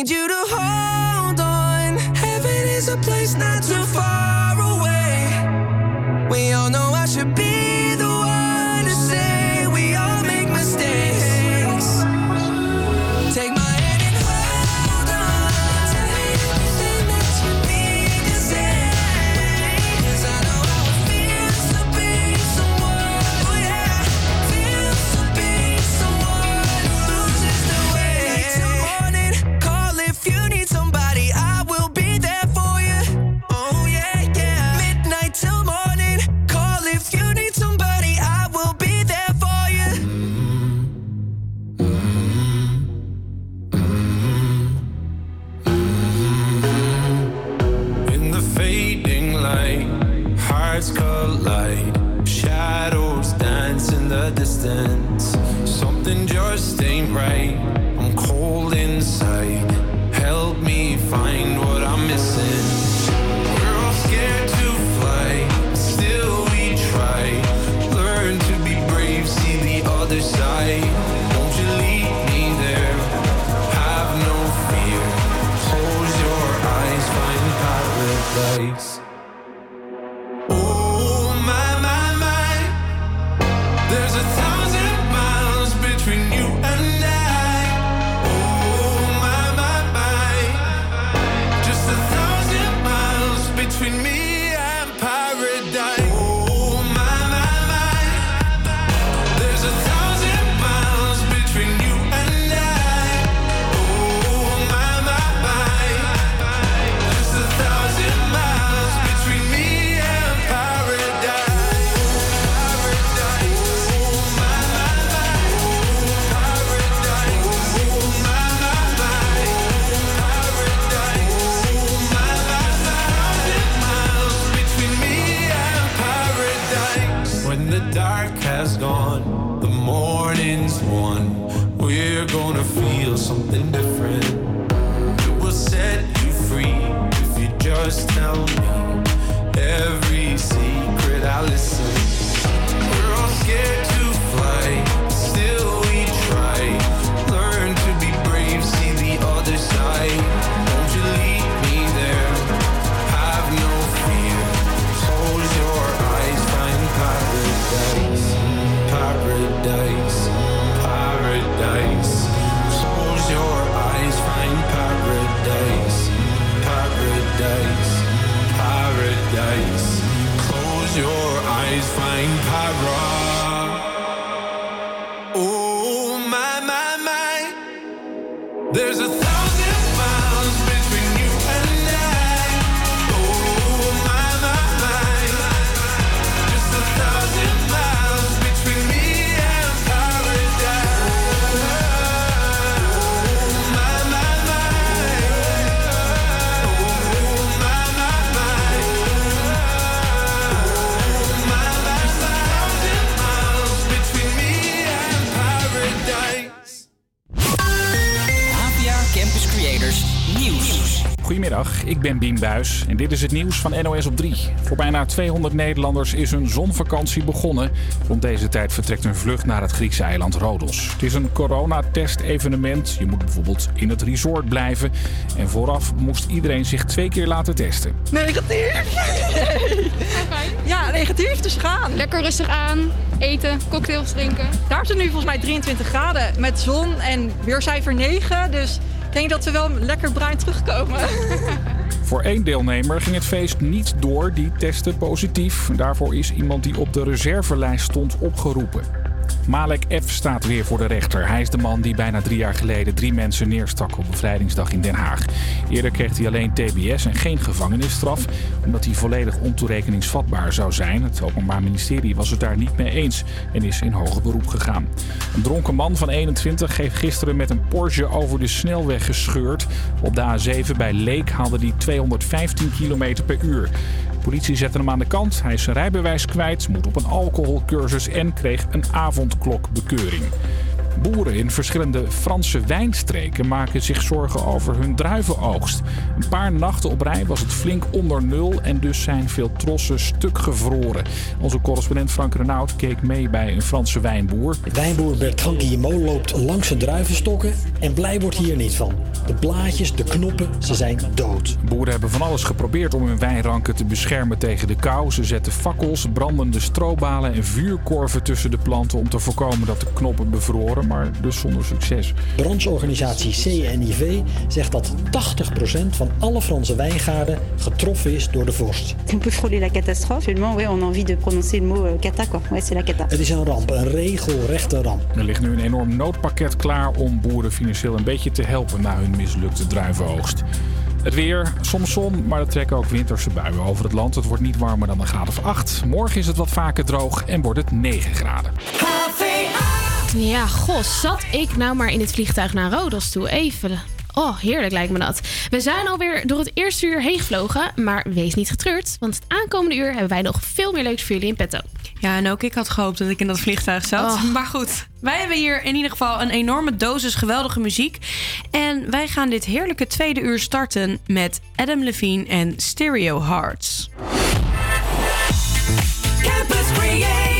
need you to hold on. Heaven is a place not too far. Ik ben Bien Buis en dit is het nieuws van NOS op 3. Voor bijna 200 Nederlanders is hun zonvakantie begonnen. Rond deze tijd vertrekt een vlucht naar het Griekse eiland Rodos. Het is een coronatest-evenement. Je moet bijvoorbeeld in het resort blijven. En vooraf moest iedereen zich twee keer laten testen. Negatief. Ja, negatief, dus gaan. Lekker rustig aan, eten, cocktails drinken. Daar is het nu volgens mij 23 graden met zon en weercijfer 9. Dus ik denk dat we wel lekker bruin terugkomen. Voor één deelnemer ging het feest niet door, die testte positief. Daarvoor is iemand die op de reservelijst stond opgeroepen. Malek F. staat weer voor de rechter. Hij is de man die bijna drie jaar geleden drie mensen neerstak op bevrijdingsdag in Den Haag. Eerder kreeg hij alleen TBS en geen gevangenisstraf, omdat hij volledig ontoerekeningsvatbaar zou zijn. Het Openbaar Ministerie was het daar niet mee eens en is in hoger beroep gegaan. Een dronken man van 21 heeft gisteren met een Porsche over de snelweg gescheurd. Op de A7 bij Leek haalde hij 215 km per uur. Politie zette hem aan de kant. Hij is zijn rijbewijs kwijt, moet op een alcoholcursus en kreeg een avondklokbekeuring. Boeren in verschillende Franse wijnstreken maken zich zorgen over hun druivenoogst. Een paar nachten op rij was het flink onder nul en dus zijn veel trossen stuk gevroren. Onze correspondent Frank Renaud keek mee bij een Franse wijnboer. Wijnboer Bertrand Guillemot loopt langs zijn druivenstokken en blij wordt hier niet van. De blaadjes, de knoppen, ze zijn dood. Boeren hebben van alles geprobeerd om hun wijnranken te beschermen tegen de kou. Ze zetten fakkels, brandende strobalen en vuurkorven tussen de planten om te voorkomen dat de knoppen bevroren, maar dus zonder succes. Brancheorganisatie CNIV zegt dat 80% van alle Franse wijngaarden getroffen is door de vorst. On peut frôler la catastrophe. Actuellement, on a envie de prononcer le mot euh, cata, quoi. Ouais, c'est la cata. Het is een ramp, een regelrechte ramp. Er ligt nu een enorm noodpakket klaar om boeren financieel een beetje te helpen na hun mislukte druivenoogst. Het weer, soms zon, maar er trekken ook winterse buien over het land. Het wordt niet warmer dan een graad of 8. Morgen is het wat vaker droog en wordt het 9 graden. Ja, goh, zat ik nou maar in het vliegtuig naar Rodos toe. Even Oh, heerlijk lijkt me dat. We zijn alweer door het eerste uur heen gevlogen, maar wees niet getreurd, want het aankomende uur hebben wij nog veel meer leuks voor jullie in petto. Ja, en ook ik had gehoopt dat ik in dat vliegtuig zat. Oh. Maar goed, wij hebben hier in ieder geval een enorme dosis geweldige muziek. En wij gaan dit heerlijke tweede uur starten met Adam Levine en Stereo Hearts. Campus Creators,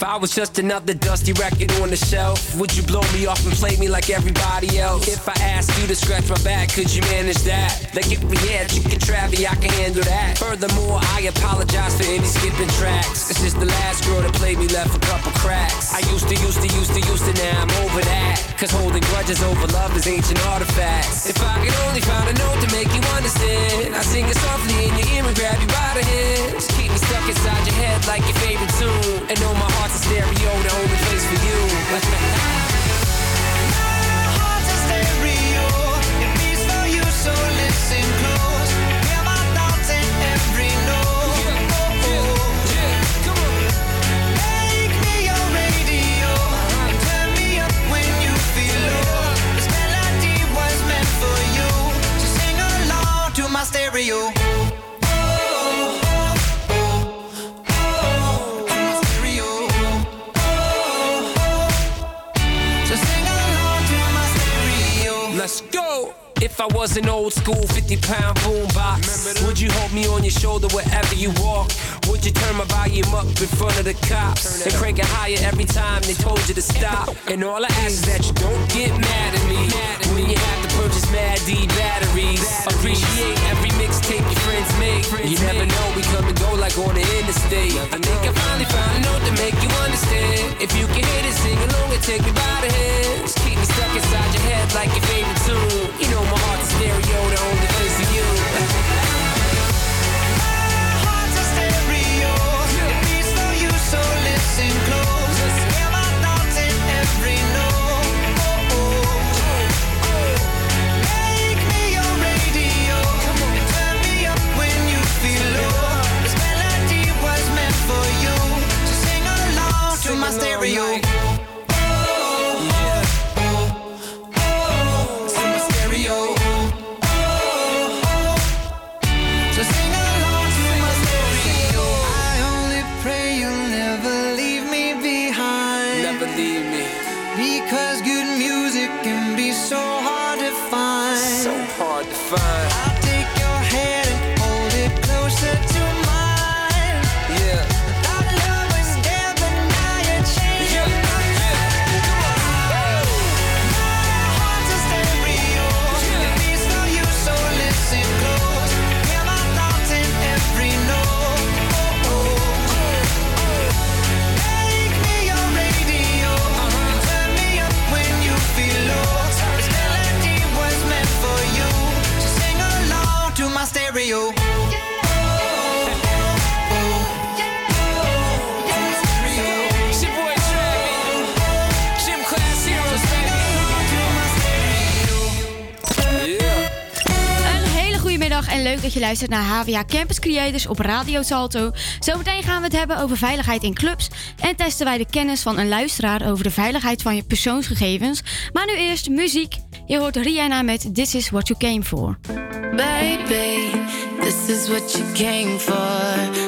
baby. I was just another dusty record on the shelf, would you blow me off and play me like everybody else? If I asked you to scratch my back, could you manage that? Like if we had chicken travy, I can handle that. Furthermore, I apologize for any skipping tracks. This is the last girl that played me left a couple cracks. I used to, used to, used to, used to, now I'm over that. Cause holding grudges over love is ancient artifacts. If I could only find a note to make you understand, I sing it softly in your ear and grab you by the hands. Keep me stuck inside your head like your favorite tune. And know my heart's stereo, the only place for you. a stereo. It beats for you, so listen close. Hear my thoughts in every note. Make me your radio and turn me up when you feel low. This melody was meant for you, so sing along to my stereo. If I was an old school 50 pound boombox, would you hold me on your shoulder wherever you walk? Would you turn my volume up in front of the cops and crank it higher every time they told you to stop? And all I ask is that you don't get mad at me when you have purchase Mad D batteries. Appreciate every mixtape your friends make. You never know, we come and go like on the interstate. I think I finally found a note to make you understand. If you can hit it, sing along and take me by the hands. Keep me stuck inside your head like your favorite tune. You know my heart's stereo, the only place for you. Dat je luistert naar HVA Campus Creators op Radio Salto. Zometeen gaan we het hebben over veiligheid in clubs en testen wij de kennis van een luisteraar over de veiligheid van je persoonsgegevens. Maar nu eerst muziek. Je hoort Rihanna met This Is What You Came For. Baby, this is what you came for.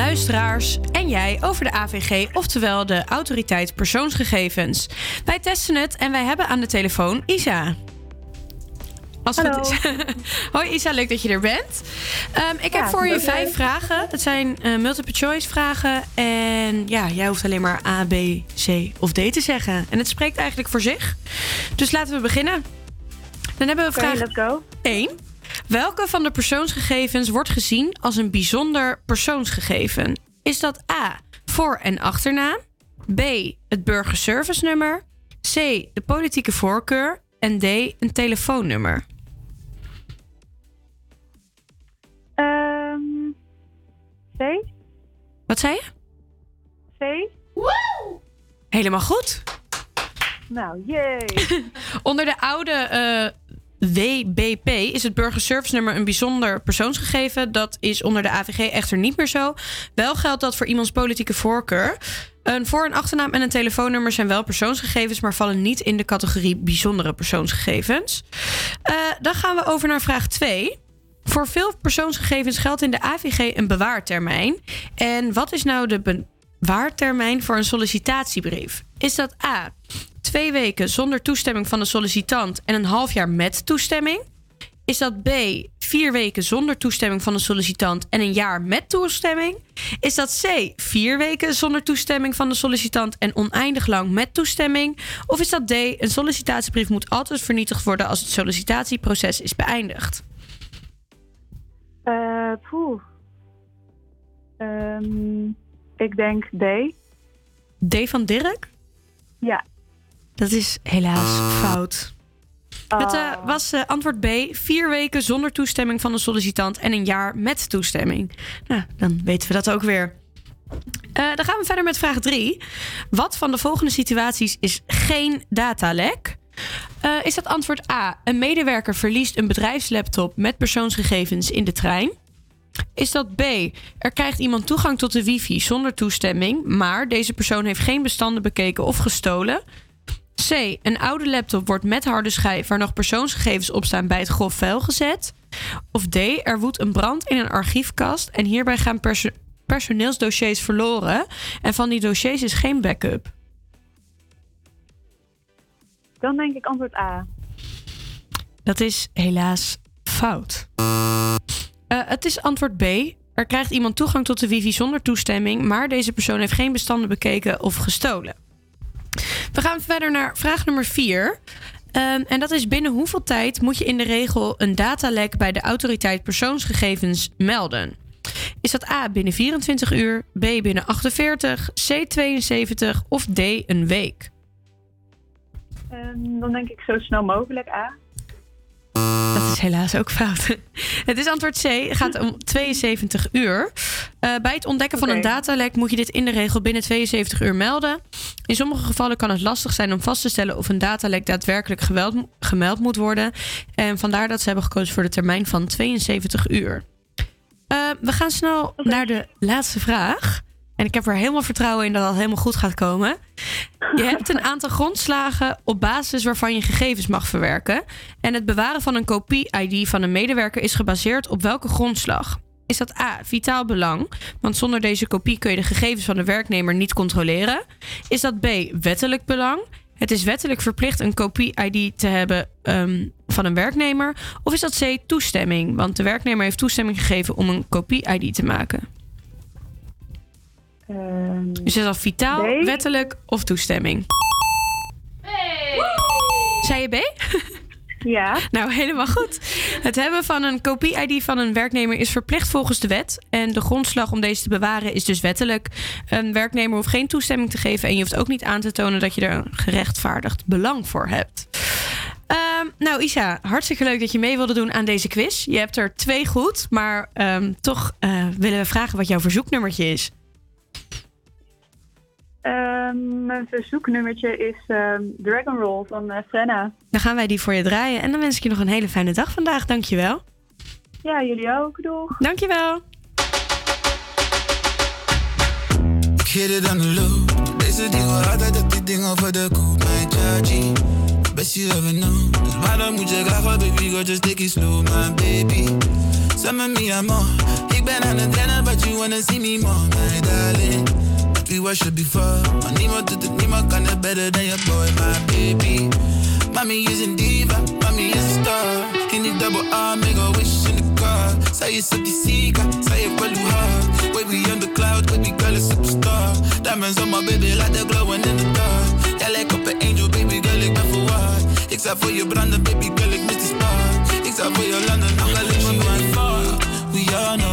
Luisteraars en jij over de AVG, oftewel de Autoriteit Persoonsgegevens? Wij testen het en wij hebben aan de telefoon Isa. Als het Hallo. goed is. Hoi Isa, leuk dat je er bent. Ehm, ik heb voor je leuk. vijf vragen. Het zijn eh, multiple choice vragen. En ja, jij hoeft alleen maar A, B, C of D te zeggen. En het spreekt eigenlijk voor zich. Dus laten we beginnen. Dan hebben we vraag. 1. Welke van de persoonsgegevens wordt gezien als een bijzonder persoonsgegeven? Is dat A. Voor- en achternaam? B. Het burgerservice nummer? C. De politieke voorkeur? En D. Een telefoonnummer? Ehm C? Wat zei je? C? Helemaal goed. Nou, yay. Onder de oude eh, WBP is het burgerservice nummer een bijzonder persoonsgegeven. Dat is onder de AVG echter niet meer zo. Wel geldt dat voor iemands politieke voorkeur. Een voor- en achternaam en een telefoonnummer zijn wel persoonsgegevens, maar vallen niet in de categorie bijzondere persoonsgegevens. Eh, dan gaan we over naar vraag 2. Voor veel persoonsgegevens geldt in de AVG een bewaartermijn. En wat is nou de bewaartermijn voor een sollicitatiebrief? Is dat A. Twee weken zonder toestemming van de sollicitant en een half jaar met toestemming? Is dat B. vier weken zonder toestemming van de sollicitant en een jaar met toestemming? Is dat C. Vier weken zonder toestemming van de sollicitant en oneindig lang met toestemming? Of is dat D. Een sollicitatiebrief moet altijd vernietigd worden als het sollicitatieproces is beëindigd? Eh, poeh. Ehm, ik denk D. D van Dirk? Ja. Dat is helaas fout. Het eh, was eh, antwoord B. Vier weken zonder toestemming van de sollicitant en een jaar met toestemming. Nou, dan weten we dat ook weer. Eh, dan gaan we verder met vraag 3. Wat van de volgende situaties is geen datalek? Eh, is dat antwoord A? Een medewerker verliest een bedrijfslaptop met persoonsgegevens in de trein? Is dat B? Er krijgt iemand toegang tot de wifi zonder toestemming, maar deze persoon heeft geen bestanden bekeken of gestolen? C. Een oude laptop wordt met harde schijf waar nog persoonsgegevens op staan bij het grof vuil gezet? Of D. Er woedt een brand in een archiefkast en hierbij gaan perso- personeelsdossiers verloren en van die dossiers is geen backup? Dan denk ik antwoord A. Dat is helaas fout. Eh, het is antwoord B. Er krijgt iemand toegang tot de wifi zonder toestemming, maar deze persoon heeft geen bestanden bekeken of gestolen. We gaan verder naar vraag nummer 4. en dat is binnen hoeveel tijd moet je in de regel een datalek bij de autoriteit persoonsgegevens melden? Is dat A binnen 24 uur, B binnen 48, C 72 of D een week? Ehm, dan denk ik zo snel mogelijk A. Is helaas ook fout. Het is antwoord C. Het gaat om 72 uur. Eh, bij het ontdekken van een datalek moet je dit in de regel binnen 72 uur melden. In sommige gevallen kan het lastig zijn om vast te stellen of een datalek daadwerkelijk geweld, gemeld moet worden. En vandaar dat ze hebben gekozen voor de termijn van 72 uur. Eh, we gaan snel naar de laatste vraag. En ik heb er helemaal vertrouwen in dat het helemaal goed gaat komen. Je hebt een aantal grondslagen op basis waarvan je gegevens mag verwerken. En het bewaren van een kopie-ID van een medewerker is gebaseerd op welke grondslag? Is dat A, vitaal belang? Want zonder deze kopie kun je de gegevens van de werknemer niet controleren. Is dat B, wettelijk belang? Het is wettelijk verplicht een kopie-ID te hebben ehm, van een werknemer. Of is dat C, toestemming? Want de werknemer heeft toestemming gegeven om een kopie-ID te maken. Ehm, Dus is dat vitaal, B. wettelijk of toestemming? Zei je B? Ja. Nou, helemaal goed. Het hebben van een kopie-ID van een werknemer is verplicht volgens de wet. En de grondslag om deze te bewaren is dus wettelijk. Een werknemer hoeft geen toestemming te geven. En je hoeft ook niet aan te tonen dat je er een gerechtvaardigd belang voor hebt. Ehm, nou, Isa, hartstikke leuk dat je mee wilde doen aan deze quiz. Je hebt er twee goed, maar ehm, toch eh, willen we vragen wat jouw verzoeknummertje is. Ehm, mijn verzoeknummertje is ehm, Dragon Roll van eh, Frenna. Dan gaan wij die voor je draaien. En dan wens ik je nog een hele fijne dag vandaag. Dankjewel. Ja, jullie ook. Doeg. Dankjewel. Ik hit it on the low. Deze dingen altijd op die dingen voor de koop. Mijn chargy. Best you ever know. Dus waarom moet je graag baby girl just take it slow, my baby. Some of me I'm on. Ik ben aan het rennen, but you wanna see me more, my darling. We worship before. Maar niemand doet het, niemand kan het better than your boy, my baby. Mommy is een diva, mommy is een star. In die double R, make a wish in the car. Zij is op die Sika, zij heeft wel hoe hard. Wavy on the cloud, baby girl is superstar. Diamonds on my baby, like they're glowing in the dark. Jij lijkt op een angel, baby girl, ik ben verwaard. Ik zou voor je branden, baby girl, ik mis die spark. Ik zou voor je landen, nog you want fuck. We all know.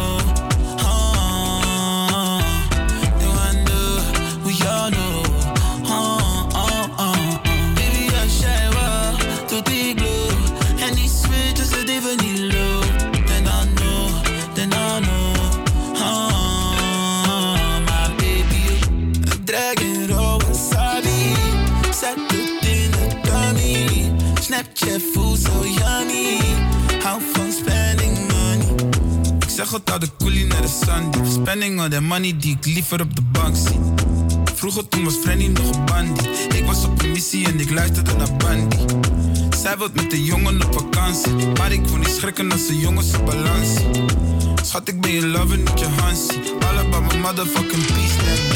Snapchat voelt zo yummy. Hou van spending money. Ik zeg het al de coolie naar de Sunday. Spending all that money die ik liever op de bank zie. Vroeger toen was Frenny nog een bandie. Ik was op een missie en ik luisterde naar Bandy. Zij wilt met de jongen op vakantie. Maar ik wil niet schrikken als de jongens op balans. Schat, ik ben je lover, niet je Hansie. All about my motherfucking peace,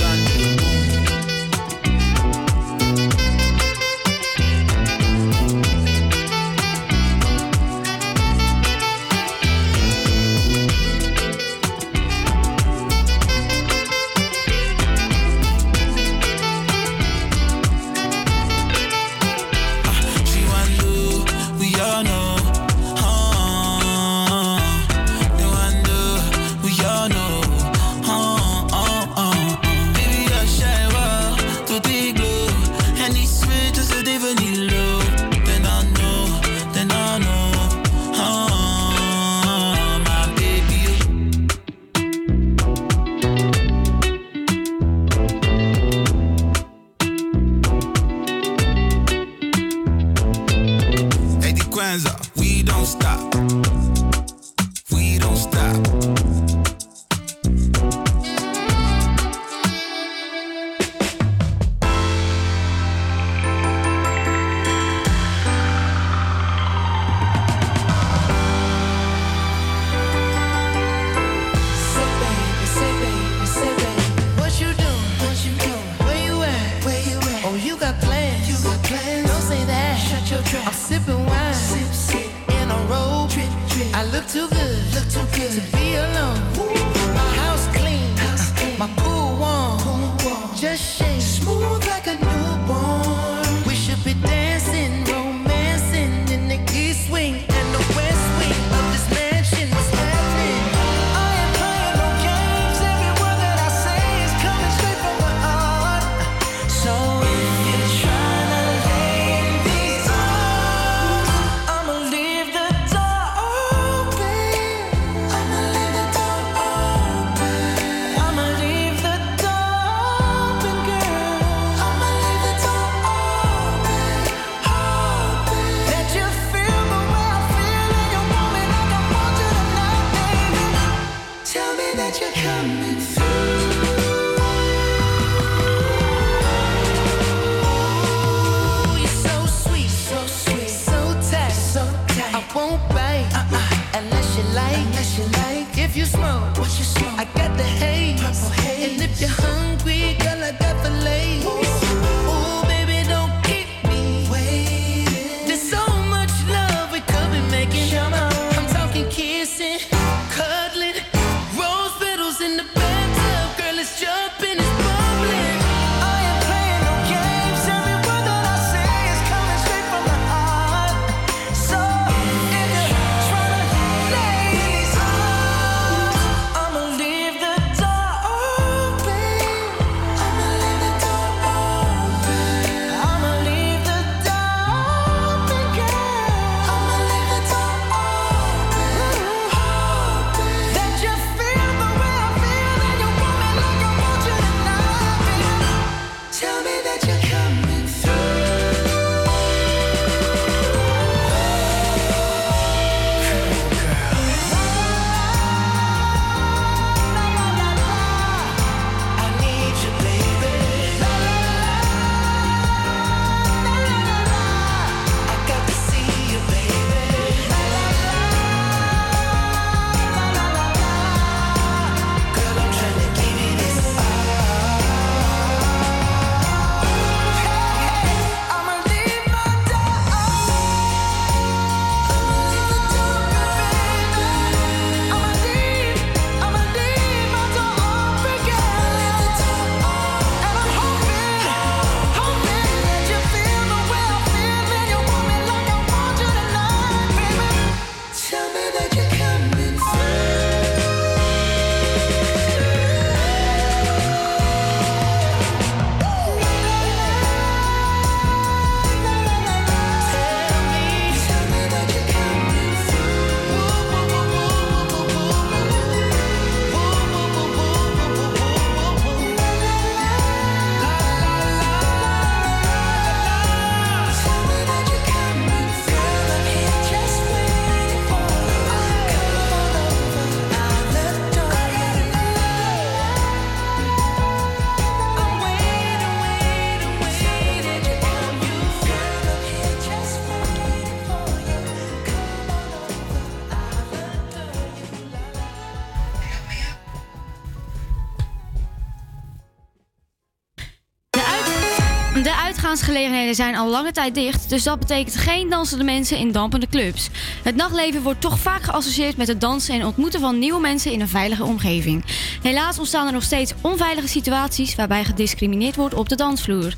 uitgaansgelegenheden zijn al lange tijd dicht, dus dat betekent geen dansende mensen in dampende clubs. Het nachtleven wordt toch vaak geassocieerd met het dansen en ontmoeten van nieuwe mensen in een veilige omgeving. Helaas ontstaan er nog steeds onveilige situaties waarbij gediscrimineerd wordt op de dansvloer.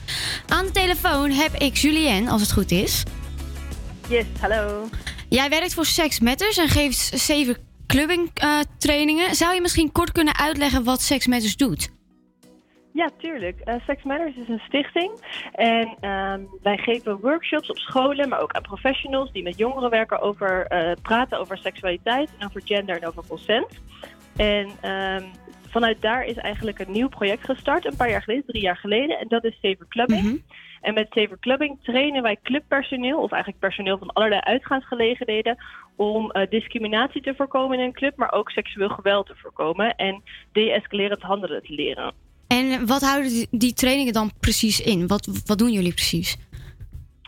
Aan de telefoon heb ik Julienne, als het goed is. Yes, hallo. Jij werkt voor Sex Matters en geeft zeven clubbing trainingen. Zou je misschien kort kunnen uitleggen wat Sex Matters doet? Ja, tuurlijk. Eh, Sex Matters is een stichting. En ehm, wij geven workshops op scholen, maar ook aan professionals die met jongeren werken over eh, praten over seksualiteit en over gender en over consent. En ehm, vanuit daar is eigenlijk een nieuw project gestart, een paar jaar geleden, drie jaar geleden. En dat is Safer Clubbing. En met Saver Clubbing trainen wij clubpersoneel, of eigenlijk personeel van allerlei uitgaansgelegenheden, om eh, discriminatie te voorkomen in een club, maar ook seksueel geweld te voorkomen en de-escalerend handelen te leren. En wat houden die, trainingen dan precies in? Wat, wat doen jullie precies?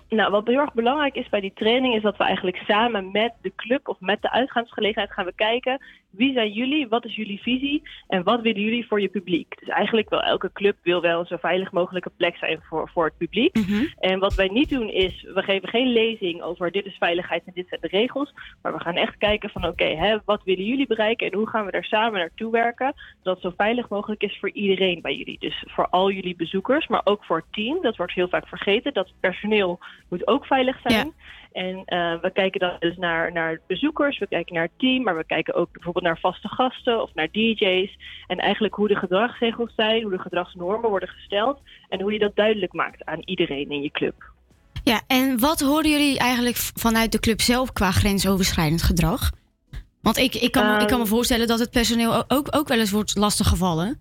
Nou, wat heel erg belangrijk is bij die training is dat we eigenlijk samen met de club of met de uitgaansgelegenheid gaan we kijken wie zijn jullie, wat is jullie visie en wat willen jullie voor je publiek. Dus eigenlijk wil elke club wil wel een zo veilig mogelijke plek zijn voor, voor het publiek. En wat wij niet doen is, we geven geen lezing over dit is veiligheid en dit zijn de regels, maar we gaan echt kijken van oké, wat willen jullie bereiken en hoe gaan we daar samen naartoe werken, zodat het zo veilig mogelijk is voor iedereen bij jullie. Dus voor al jullie bezoekers, maar ook voor het team. Dat wordt heel vaak vergeten, dat personeel moet ook veilig zijn. En eh, we kijken dan dus naar, naar bezoekers, we kijken naar het team, maar we kijken ook bijvoorbeeld naar vaste gasten of naar DJ's. En eigenlijk hoe de gedragsregels zijn, hoe de gedragsnormen worden gesteld en hoe je dat duidelijk maakt aan iedereen in je club. Ja, en wat horen jullie eigenlijk vanuit de club zelf qua grensoverschrijdend gedrag? Want ik, ik, kan, me- ik kan me Ehm. voorstellen dat het personeel ook, ook wel eens wordt lastiggevallen.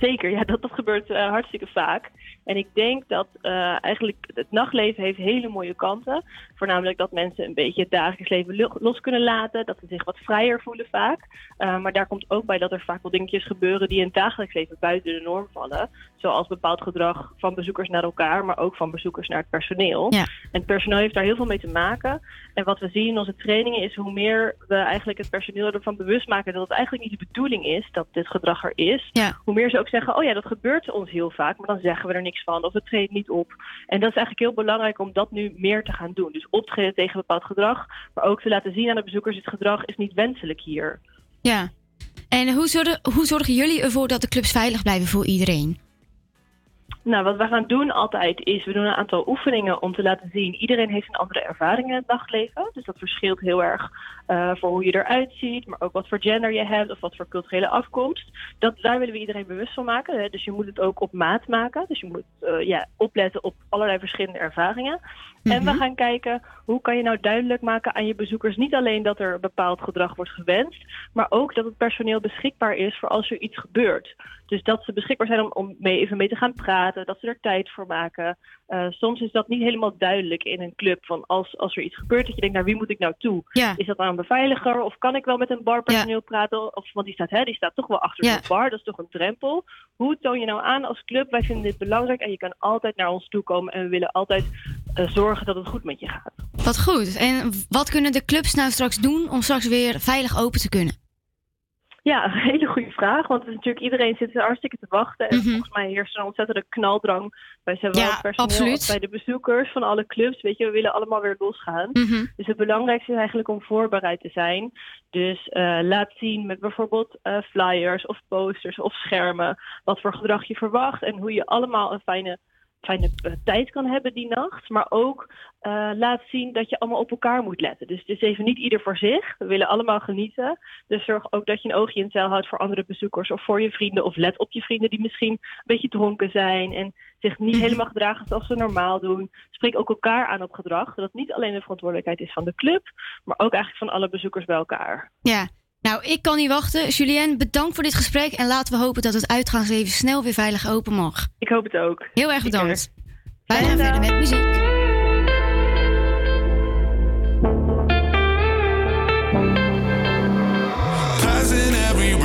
Zeker, ja, dat, dat gebeurt eh, hartstikke vaak. En ik denk dat eh, eigenlijk het nachtleven heeft hele mooie kanten. Voornamelijk dat mensen een beetje het dagelijks leven lo- los kunnen laten. Dat ze zich wat vrijer voelen vaak. Eh, maar daar komt ook bij dat er vaak wel dingetjes gebeuren die in het dagelijks leven buiten de norm vallen. Zoals bepaald gedrag van bezoekers naar elkaar, maar ook van bezoekers naar het personeel. En het personeel heeft daar heel veel mee te maken. En wat we zien in onze trainingen is hoe meer we eigenlijk het personeel ervan bewust maken dat het eigenlijk niet de bedoeling is dat dit gedrag er is. Hoe meer ze ook zeggen, oh ja, dat gebeurt ons heel vaak, maar dan zeggen we er niks van of het treedt niet op. En dat is eigenlijk heel belangrijk om dat nu meer te gaan doen. Dus optreden tegen bepaald gedrag, maar ook te laten zien aan de bezoekers, dit gedrag is niet wenselijk hier. Ja. En hoe zorgen, hoe zorgen jullie ervoor dat de clubs veilig blijven voor iedereen? Nou, wat we gaan doen altijd is, we doen een aantal oefeningen om te laten zien. Iedereen heeft een andere ervaring in het nachtleven. Dus dat verschilt heel erg eh, voor hoe je eruit ziet, maar ook wat voor gender je hebt of wat voor culturele afkomst. Dat, daar willen we iedereen bewust van maken. Hè? Dus je moet het ook op maat maken. Dus je moet eh, ja, opletten op allerlei verschillende ervaringen. En we gaan kijken, hoe kan je nou duidelijk maken aan je bezoekers niet alleen dat er bepaald gedrag wordt gewenst, maar ook dat het personeel beschikbaar is voor als er iets gebeurt. Dus dat ze beschikbaar zijn om, om mee, even mee te gaan praten, dat ze er tijd voor maken. Eh, soms is dat niet helemaal duidelijk in een club. Van als, als er iets gebeurt, dat je denkt, naar wie moet ik nou toe? Ja. Is dat nou een beveiliger? Of kan ik wel met een barpersoneel praten? Of, want die staat, hè, die staat toch wel achter Ja. zo'n bar, dat is toch een drempel. Hoe toon je nou aan als club? Wij vinden dit belangrijk en je kan altijd naar ons toe komen. En we willen altijd eh, zorgen dat het goed met je gaat. Wat goed. En wat kunnen de clubs nou straks doen om straks weer veilig open te kunnen? Ja, een hele goede vraag. Want natuurlijk iedereen zit er hartstikke te wachten. En volgens mij heerst er een ontzettende knaldrang bij zowel Mhm. Ja, het personeel absoluut. als bij de bezoekers van alle clubs. Weet je, we willen allemaal weer losgaan. Mhm. Dus het belangrijkste is eigenlijk om voorbereid te zijn. Dus eh, laat zien met bijvoorbeeld eh, flyers of posters of schermen wat voor gedrag je verwacht en hoe je allemaal een fijne, fijne eh, tijd kan hebben die nacht. Maar ook eh, laat zien dat je allemaal op elkaar moet letten. Dus het is even niet ieder voor zich. We willen allemaal genieten. Dus zorg ook dat je een oogje in het zeil houdt voor andere bezoekers of voor je vrienden. Of let op je vrienden die misschien een beetje dronken zijn en zich niet helemaal gedragen zoals ze normaal doen. Spreek ook elkaar aan op gedrag. Zodat het niet alleen de verantwoordelijkheid is van de club, maar ook eigenlijk van alle bezoekers bij elkaar. Ja. Nou, ik kan niet wachten. Julien, bedankt voor dit gesprek. En laten we hopen dat het uitgaansleven snel weer veilig open mag. Ik hoop het ook. Heel erg bedankt. Wij gaan verder met muziek. Passing every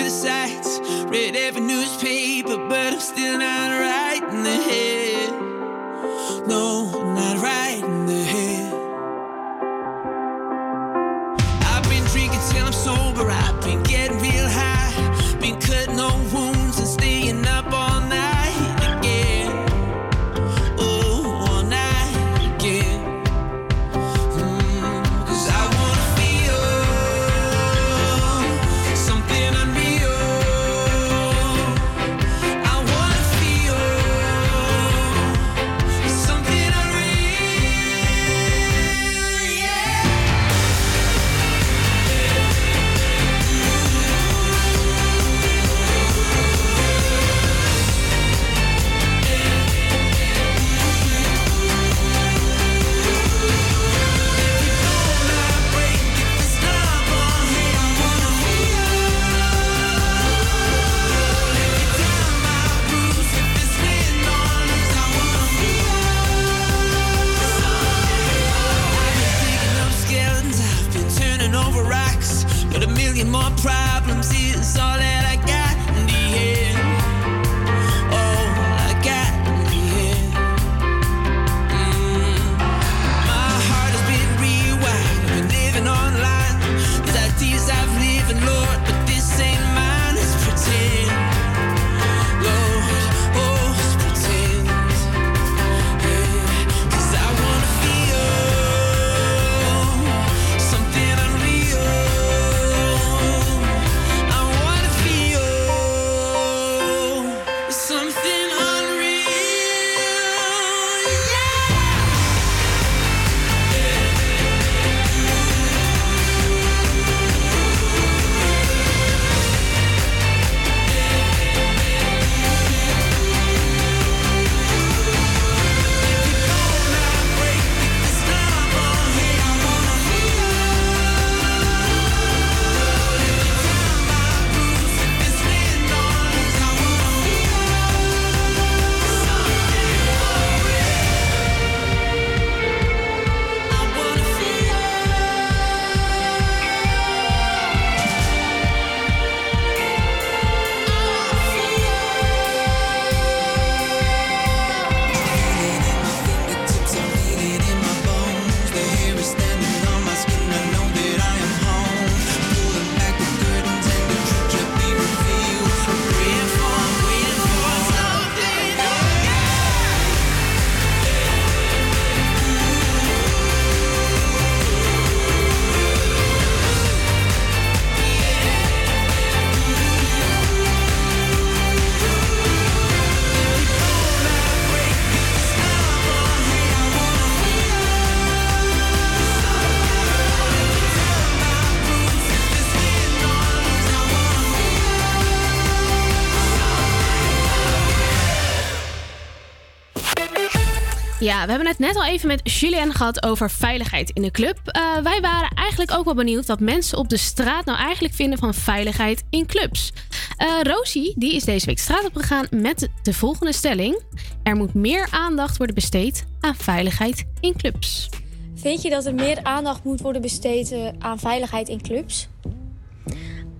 through the sites, read every newspaper, but I'm still not Ja, we hebben het net al even met Julien gehad over veiligheid in de club. Eh, wij waren eigenlijk ook wel benieuwd wat mensen op de straat nou eigenlijk vinden van veiligheid in clubs. Eh Rosie, die is deze week straat op gegaan met de volgende stelling. Er moet meer aandacht worden besteed aan veiligheid in clubs. Vind je dat er meer aandacht moet worden besteed eh, aan veiligheid in clubs?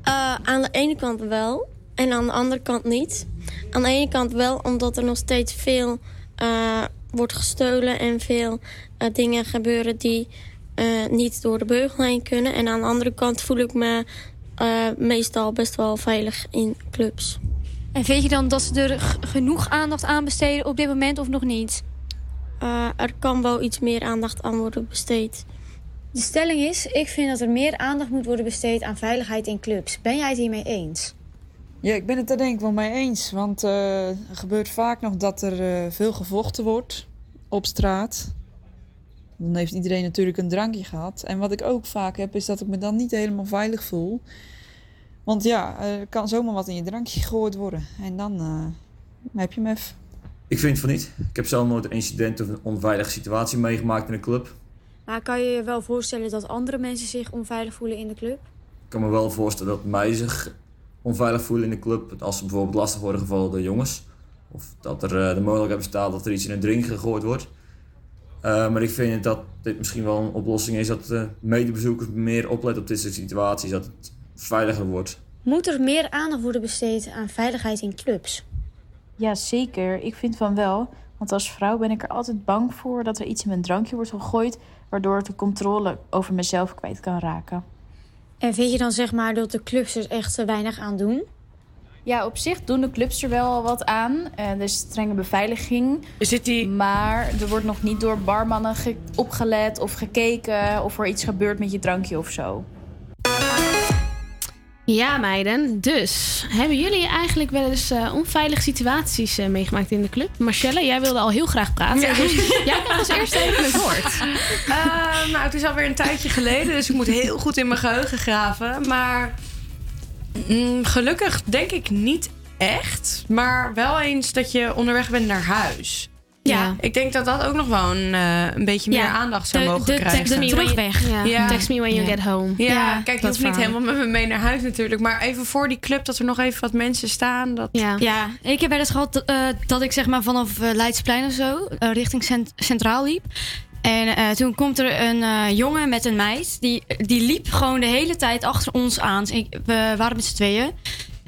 Eh, aan de ene kant wel en aan de andere kant niet. Aan de ene kant wel omdat er nog steeds veel eh, wordt gestolen en veel eh, dingen gebeuren die eh, niet door de beugel heen kunnen. En aan de andere kant voel ik me eh, meestal best wel veilig in clubs. En vind je dan dat ze er genoeg aandacht aan besteden op dit moment of nog niet? Eh, er kan wel iets meer aandacht aan worden besteed. De stelling is, ik vind dat er meer aandacht moet worden besteed aan veiligheid in clubs. Ben jij het hiermee eens? Ja, ik ben het daar denk ik wel mee eens. Want eh, er gebeurt vaak nog dat er eh, veel gevochten wordt op straat. Dan heeft iedereen natuurlijk een drankje gehad. En wat ik ook vaak heb, is dat ik me dan niet helemaal veilig voel. Want ja, er kan zomaar wat in je drankje gegooid worden. En dan eh, heb je hem even. Ik vind van niet. Ik heb zelf nooit een incident of een onveilige situatie meegemaakt in een club. Maar kan je je wel voorstellen dat andere mensen zich onveilig voelen in de club? Ik kan me wel voorstellen dat mij zich onveilig voelen in de club. Als ze bijvoorbeeld lastig worden gevallen door jongens. Of dat er eh, de mogelijkheid bestaat dat er iets in een drink gegooid wordt. Eh, maar ik vind dat dit misschien wel een oplossing is dat de medebezoekers meer opletten op dit soort situaties. Dat het veiliger wordt. Moet er meer aandacht worden besteed aan veiligheid in clubs? Ja, zeker. Ik vind van wel. Want als vrouw ben ik er altijd bang voor dat er iets in mijn drankje wordt gegooid, waardoor ik de controle over mezelf kwijt kan raken. En vind je dan zeg maar dat de clubs er echt te weinig aan doen? Ja, op zich doen de clubs er wel wat aan. Eh, er is strenge beveiliging. Zit die... Maar er wordt nog niet door barmannen ge- opgelet of gekeken of er iets gebeurt met je drankje of zo. Ja, meiden. Dus, hebben jullie eigenlijk wel eens eh, onveilige situaties eh, meegemaakt in de club? Marcelle, jij wilde al heel graag praten. Ja. Dus jij krijgt als eerste even het woord. Eh, nou, het is alweer een tijdje geleden, dus ik moet heel goed in mijn geheugen graven. Maar mm, gelukkig denk ik niet echt. Maar wel eens dat je onderweg bent naar huis. Ja. Ik denk dat dat ook nog wel een, eh, een beetje meer Ja. aandacht zou De- mogen de krijgen. text me terugweg. Ja. Ja. Text me when you get home. Ja, Ja, kijk, je dat hoeft niet helemaal met me mee naar huis natuurlijk. Maar even voor die club, dat er nog even wat mensen staan. Dat... Ja. ik heb wel eens gehad eh, dat ik zeg maar vanaf eh, Leidsplein of zo eh, richting cent- Centraal liep. En eh, toen komt er een eh, jongen met een meid. Die, die liep gewoon de hele tijd achter ons aan. Ik, we waren met z'n tweeën.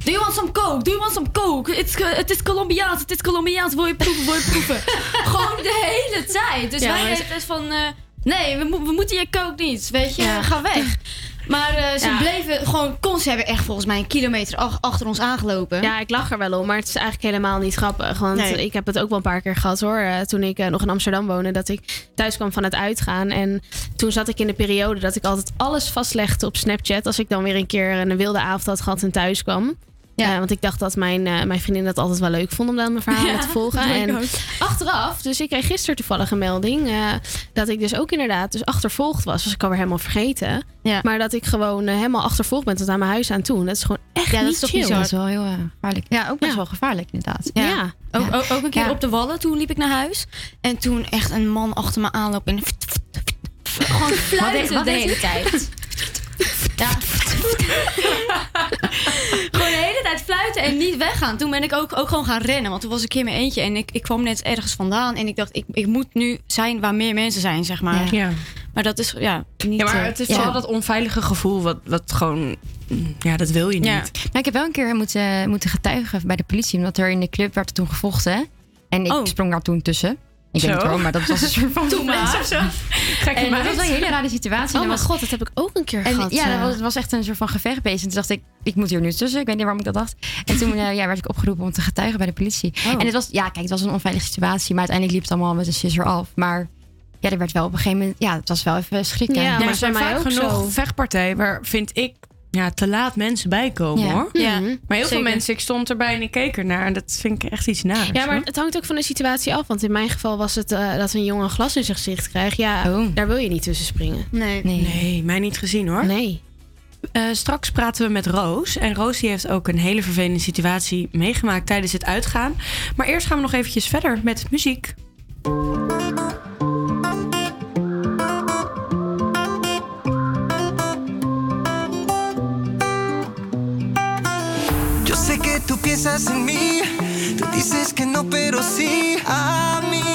Do you want some coke? Do you want some coke? Het is- Het is Colombiaans, het is Colombiaans. Wil je proeven, wil je proeven? gewoon de hele tijd. Dus Ja, wij maar- hebben dus van... eh, nee, we, mo- we moeten je coke niet. Weet je, Ja. ga weg. Maar eh, ze Ja. bleven gewoon... Kon, ze hebben echt volgens mij een kilometer ach- achter ons aangelopen. Ja, ik lach er wel om, maar het is eigenlijk helemaal niet grappig. Want Nee. ik heb het ook wel een paar keer gehad hoor. eh, toen ik nog in Amsterdam woonde, dat ik thuis kwam van het uitgaan. En toen zat ik in de periode dat ik altijd alles vastlegde op Snapchat. Als ik dan weer een keer een wilde avond had gehad en thuis kwam. Ja. want ik dacht dat mijn, eh, mijn vriendin dat altijd wel leuk vond om dan mijn verhalen Ja, te volgen. En ook. achteraf, dus ik kreeg gisteren toevallig een melding. eh, dat ik dus ook inderdaad dus achtervolgd was. Was ik alweer helemaal vergeten. Maar dat ik gewoon eh, helemaal achtervolgd ben tot aan mijn huis aan toe. Dat is gewoon echt Ja, dat niet is toch chill. bizar. Dat is wel heel eh, gevaarlijk. Ja, ook best wel gevaarlijk inderdaad. Ja. Ook, ook, ook een keer op de wallen. Toen liep ik naar huis. En toen echt een man achter me aanloopt. En gewoon de- hele tijd? Ja. gewoon tijd fluiten en niet weggaan. Toen ben ik ook, ook gewoon gaan rennen. Want toen was ik een keer mijn eentje. En ik, ik kwam net ergens vandaan. En ik dacht, ik, ik moet nu zijn waar meer mensen zijn, zeg maar. Ja. Maar dat is ja, niet... Ja, maar eh, het is ja. vooral dat onveilige gevoel wat, wat gewoon... Ja, dat wil je niet. Ja. Nou, ik heb wel een keer moeten, moeten getuigen bij de politie. Omdat er in de club werd toen gevochten. En ik sprong daar toen tussen. Ik weet Zo. niet waarom, maar dat was een soort van... Doe maar. of zo. En dat was wel een hele rare situatie. Oh En mijn god, dat heb ik ook een keer en, gehad. Ja, dat was, het was echt een soort van gevecht bezig. En toen dacht ik, ik moet hier nu tussen. Ik weet niet waarom ik dat dacht. En toen eh, ja, werd ik opgeroepen om te getuigen bij de politie. Oh. En het was, ja, kijk, het was een onveilige situatie. Maar uiteindelijk liep het allemaal met een scissor af. Maar ja, er werd wel op een gegeven moment... Ja, het was wel even schrikken. Ja, maar er zijn vaak genoeg vechtpartijen waar, vind ik, ja, te laat mensen bij komen Ja. hoor. Ja, Maar heel veel mensen, ik stond erbij en ik keek ernaar. En dat vind ik echt iets naars. Ja, maar hoor. het hangt ook van de situatie af. Want in mijn geval was het eh, dat een jongen een glas in zijn gezicht krijgt. Ja, daar wil je niet tussen springen. Nee. Nee. mij niet gezien hoor. Nee. Eh, straks praten we met Roos. En Roos die heeft ook een hele vervelende situatie meegemaakt tijdens het uitgaan. Maar eerst gaan we nog eventjes verder met muziek. Piensas en mí, tú dices que no, pero sí, a mí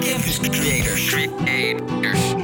Campus Creators. Creators.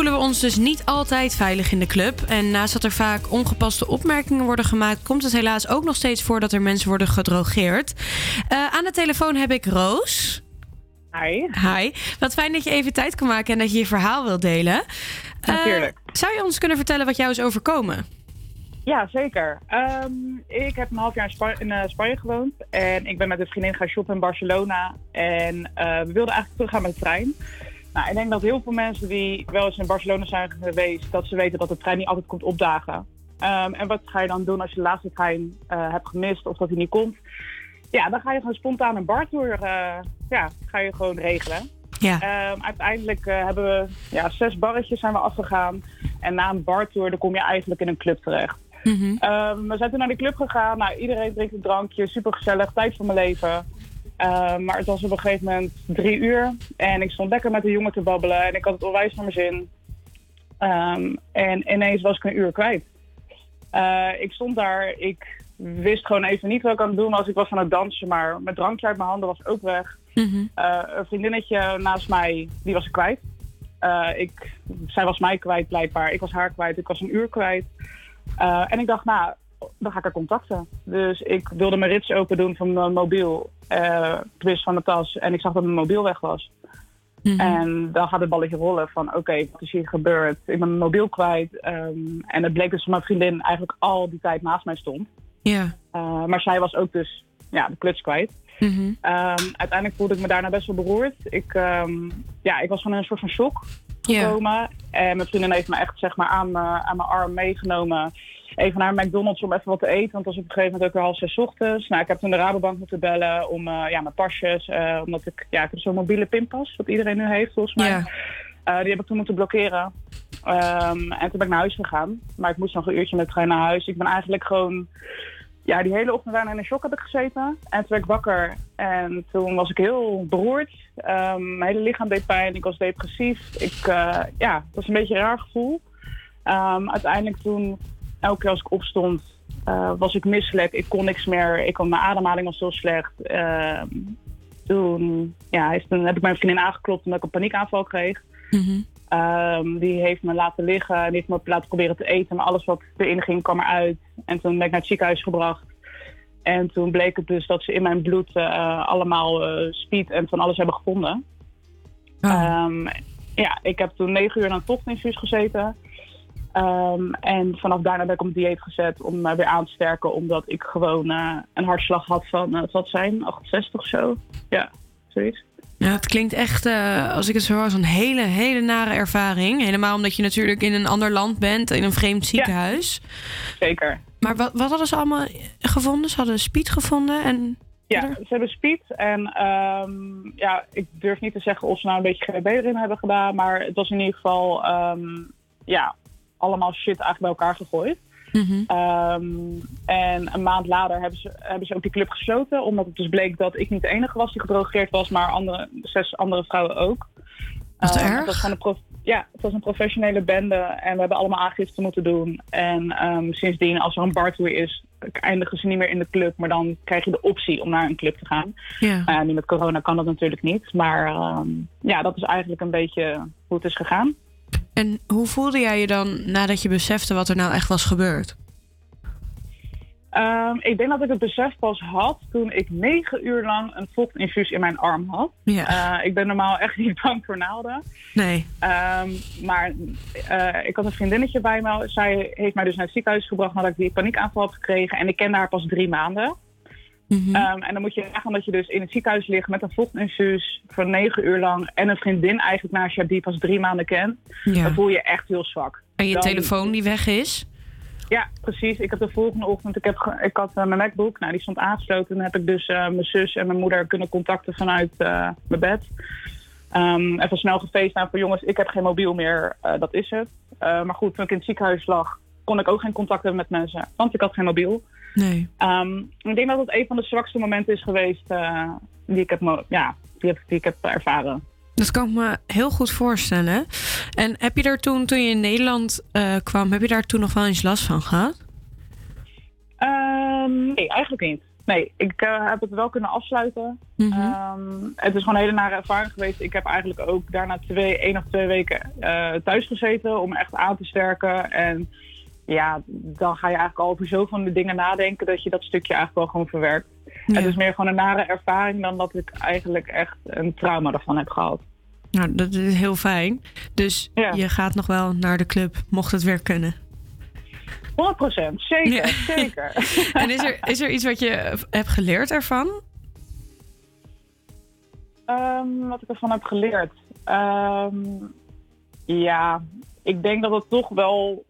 Voelen we ons dus niet altijd veilig in de club. En naast dat er vaak ongepaste opmerkingen worden gemaakt, komt het helaas ook nog steeds voor dat er mensen worden gedrogeerd. Eh, aan de telefoon heb ik Roos. Hi. Hi. Wat fijn dat je even tijd kan maken en dat je je verhaal wilt delen. Eh, Natuurlijk. zou je ons kunnen vertellen wat jou is overkomen? Ja, zeker. Ehm, ik heb een half jaar in, Spa- in eh, Spanje gewoond. En ik ben met een vriendin gaan shoppen in Barcelona. En we wilden eigenlijk teruggaan met de trein. Nou, ik denk dat heel veel mensen die wel eens in Barcelona zijn geweest... dat ze weten dat de trein niet altijd komt opdagen. Ehm, en wat ga je dan doen als je de laatste trein eh, hebt gemist of dat hij niet komt? Ja, dan ga je gewoon spontaan een bartour eh, ja, ga je gewoon regelen. Ja. Ehm, uiteindelijk eh, hebben we ja, zes barretjes zijn we afgegaan. En na een bartour dan kom je eigenlijk in een club terecht. Ehm, we zijn toen naar de club gegaan. Nou, iedereen drinkt een drankje. Super gezellig. Tijd van mijn leven. Ehm, maar het was op een gegeven moment drie uur. En ik stond lekker met de jongen te babbelen. En ik had het onwijs naar mijn zin. Ehm, en ineens was ik een uur kwijt. Eh, ik stond daar. Ik wist gewoon even niet wat ik aan het doen was. Ik was aan het dansen, maar mijn drankje uit mijn handen was ook weg. Mhm. Eh, een vriendinnetje naast mij, die was ik kwijt. Eh, ik, zij was mij kwijt blijkbaar. Ik was haar kwijt. Ik was een uur kwijt. Eh, en ik dacht, nou, dan ga ik haar contacten. Dus ik wilde mijn rits open doen van mijn mobiel. eh twist van de tas. En ik zag dat mijn mobiel weg was. En dan gaat het balletje rollen van, oké, wat is hier gebeurd? Ik ben mijn mobiel kwijt. ehm, en het bleek dus dat mijn vriendin eigenlijk al die tijd naast mij stond. Ja. Uh, maar zij was ook dus ja, de kluts kwijt. Mhm. Um, uiteindelijk voelde ik me daarna best wel beroerd. Ik, um, ja, ik was in een soort van shock gekomen. En mijn vriendin heeft me echt zeg maar, aan, aan mijn arm meegenomen. Even naar McDonald's om even wat te eten. Want het was op een gegeven moment ook weer half zes ochtends. Nou, ik heb toen de Rabobank moeten bellen om uh, ja, mijn pasjes. Uh, omdat ik, ja, ik heb zo'n mobiele pinpas, wat iedereen nu heeft volgens mij. Ja. Uh, die heb ik toen moeten blokkeren. Um, en toen ben ik naar huis gegaan. Maar ik moest nog een uurtje met de trein naar huis. Ik ben eigenlijk gewoon ja, die hele ochtend daarna in een shock heb ik gezeten. En toen werd ik wakker. En toen was ik heel beroerd. Um, mijn hele lichaam deed pijn. Ik was depressief. Ik, uh, ja, het was een beetje een raar gevoel. Um, uiteindelijk toen, elke keer als ik opstond, uh, was ik misselijk. Ik kon niks meer. Ik kon, mijn ademhaling was zo slecht. Uh, toen, ja, toen heb ik mijn vriendin aangeklopt omdat ik een paniekaanval kreeg. Mm -hmm. Um, die heeft me laten liggen en die heeft me laten proberen te eten. Maar alles wat erin ging kwam eruit. En toen ben ik naar het ziekenhuis gebracht. En toen bleek het dus dat ze in mijn bloed uh, allemaal speed en van alles hebben gevonden. Oh. Um, ja, ik heb toen negen uur aan het vochtinfuus gezeten. Um, en vanaf daarna ben ik op dieet gezet om me weer aan te sterken. Omdat ik gewoon uh, een hartslag had van, wat zal het zijn, 68 of zo. Ja, zoiets. Ja, het klinkt echt, uh, als ik het zo hoor, als een hele, hele nare ervaring. Helemaal omdat je natuurlijk in een ander land bent, in een vreemd ziekenhuis. Ja, zeker. Maar wat, wat hadden ze allemaal gevonden? Ze hadden speed gevonden en... Ja, ze hebben speed. En um, ja, ik durf niet te zeggen of ze nou een beetje GHB erin hebben gedaan. Maar het was in ieder geval, um, ja, allemaal shit eigenlijk bij elkaar gegooid. Mm -hmm. um, en een maand later hebben ze, hebben ze ook die club gesloten. Omdat het dus bleek dat ik niet de enige was die gedrogeerd was, maar andere, zes andere vrouwen ook. Wat erg? Het was gewoon een ja, het was een professionele bende en we hebben allemaal aangifte moeten doen. En um, sindsdien, als er een bartour is, eindigen ze niet meer in de club. Maar dan krijg je de optie om naar een club te gaan. Ja. Uh, nu met corona kan dat natuurlijk niet. Maar ja, dat is eigenlijk een beetje hoe het is gegaan. En hoe voelde jij je dan nadat je besefte wat er nou echt was gebeurd? Um, ik denk dat ik het besef pas had toen ik negen uur lang een vochtinfuus in mijn arm had. Ja. Uh, ik ben normaal echt niet bang voor naalden. Nee. Um, maar uh, ik had een vriendinnetje bij me. Zij heeft mij dus naar het ziekenhuis gebracht nadat ik die paniekaanval had gekregen. En ik kende haar pas drie maanden. Mm -hmm. um, en dan moet je nagaan dat je dus in het ziekenhuis ligt met een vochtinfuus voor negen uur lang. En een vriendin eigenlijk naast je die pas drie maanden kent. Ja. Dan voel je echt heel zwak. En je dan, telefoon die weg is? Ja, precies. Ik heb de volgende ochtend, ik, heb, ik had uh, mijn MacBook, nou die stond aangesloten. Dan heb ik dus uh, mijn zus en mijn moeder kunnen contacten vanuit uh, mijn bed. Um, even snel gefacetimed voor jongens, ik heb geen mobiel meer, dat is het. maar goed, toen ik in het ziekenhuis lag, kon ik ook geen contact hebben met mensen, want ik had geen mobiel. Nee. Um, ik denk dat het een van de zwakste momenten is geweest die, ik heb, ja, die, heb, die ik heb ervaren. Dat kan ik me heel goed voorstellen. En heb je daar toen, toen je in Nederland uh, kwam, heb je daar toen nog wel eens last van gehad? Um, nee, eigenlijk niet. Nee, ik uh, heb het wel kunnen afsluiten. Mhm. Mm -hmm. um, het is gewoon een hele nare ervaring geweest. Ik heb eigenlijk ook daarna twee, één of twee weken uh, thuis gezeten om echt aan te sterken. En ja, dan ga je eigenlijk al over zoveel van de dingen nadenken dat je dat stukje eigenlijk wel gewoon verwerkt. Ja. Het is meer gewoon een nare ervaring dan dat ik eigenlijk echt een trauma ervan heb gehad. Nou, dat is heel fijn. Dus ja. je gaat nog wel naar de club, mocht het weer kunnen. 100%, zeker, ja. zeker. en is er, is er iets wat je hebt geleerd ervan? Um, wat ik ervan heb geleerd? Um, ja, ik denk dat het toch wel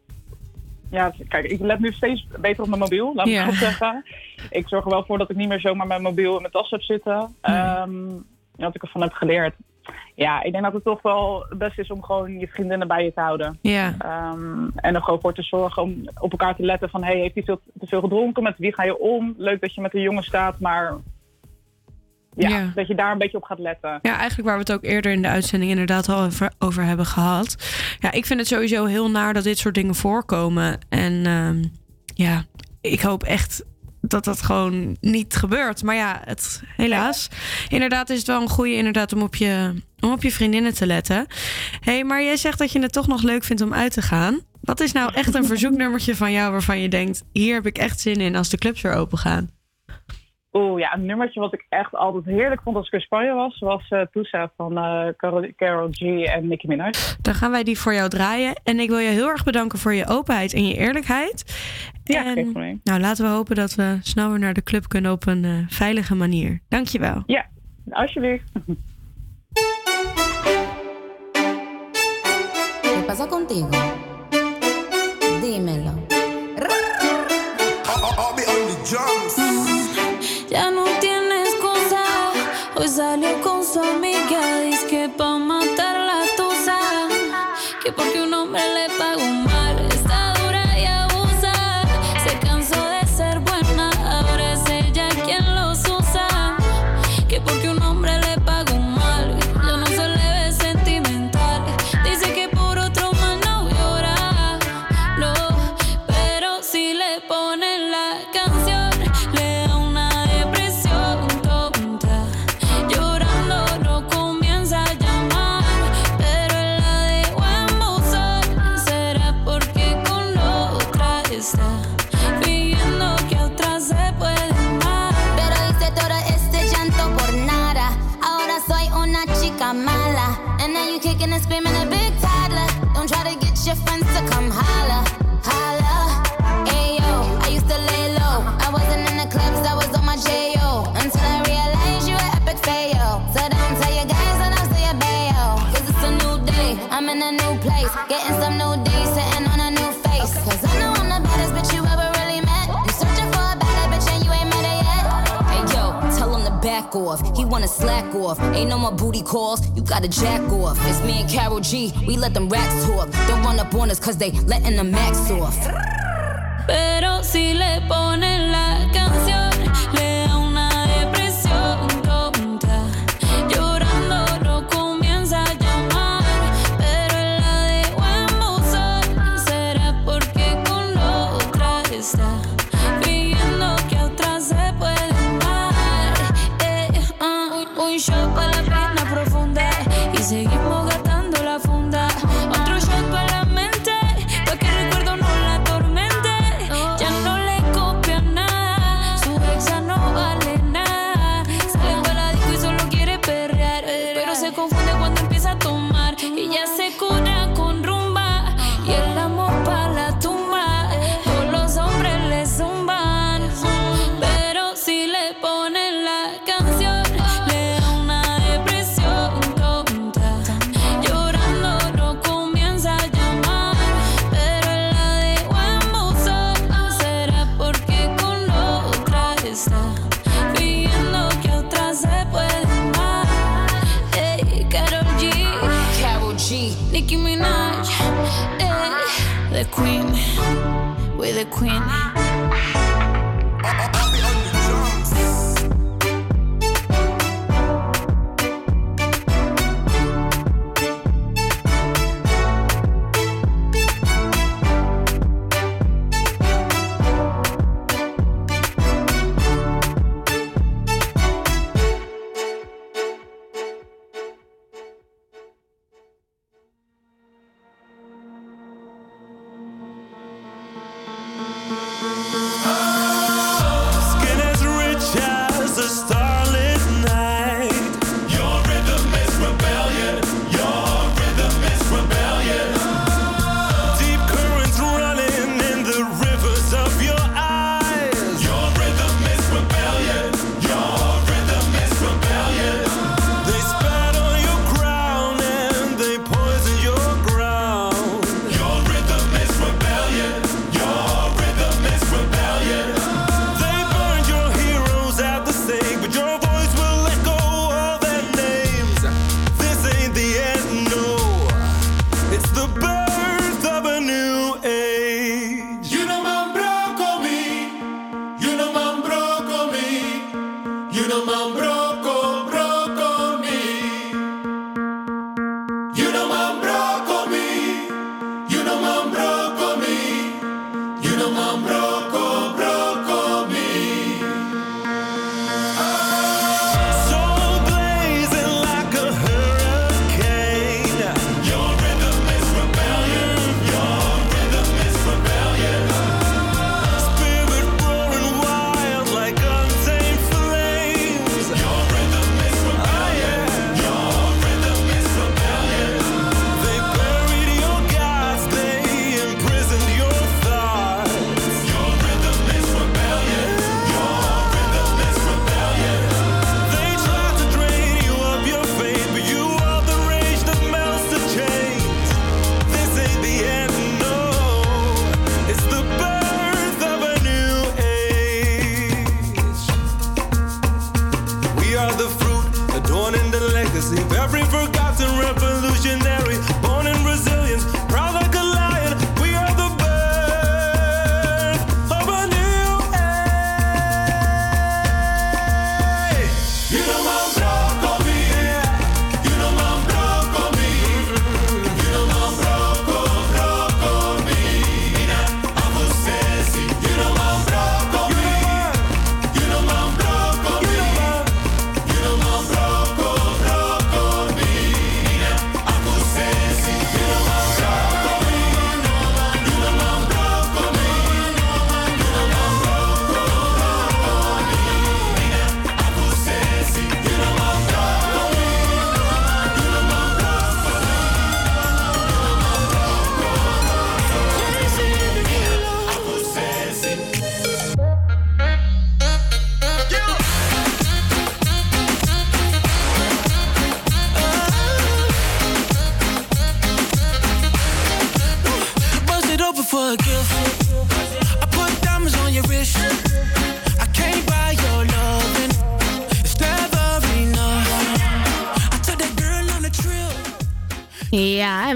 ja, kijk, ik let nu steeds beter op mijn mobiel, laat ik het zeggen. Ik zorg er wel voor dat ik niet meer zomaar mijn mobiel in mijn tas heb zitten. Ehm, wat ik ervan heb geleerd. Ja, ik denk dat het toch wel het beste is om gewoon je vriendinnen bij je te houden. Ja. Ehm, en er gewoon voor te zorgen om op elkaar te letten van... hey, heeft hij veel, te veel gedronken? Met wie ga je om? Leuk dat je met een jongen staat, maar... Ja, Ja. dat je daar een beetje op gaat letten. Ja, eigenlijk waar we het ook eerder in de uitzending inderdaad al over, over hebben gehad. Ja, ik vind het sowieso heel naar dat dit soort dingen voorkomen. En ehm, ja, ik hoop echt dat dat gewoon niet gebeurt. Maar ja, het, helaas. Inderdaad is het wel een goede inderdaad om op je, om op je vriendinnen te letten. Hé, hey, maar jij zegt dat je het toch nog leuk vindt om uit te gaan. Wat is nou echt een verzoeknummertje van jou waarvan je denkt... hier heb ik echt zin in als de clubs weer open gaan? Oeh, ja, een nummertje wat ik echt altijd heerlijk vond als ik in Spanje was, was eh Tusa van eh Karol G en Nicki Minaj. Dan gaan wij die voor jou draaien. En ik wil je heel erg bedanken voor je openheid en je eerlijkheid. Ja, en, geen probleem. Nou, laten we hopen dat we snel weer naar de club kunnen op een eh, veilige manier. Dankjewel. Ja, alsjeblieft. ¿Qué pasa contigo? Dímelo. Screaming a big toddler. Don't try to get your friends to come holla. Off. He wanna slack off. Ain't no more booty calls. You gotta jack off. It's me and Carol G. We let them racks talk. Don't run up on us cause they letting the max off. Pero si le ponen la canción, le Queen.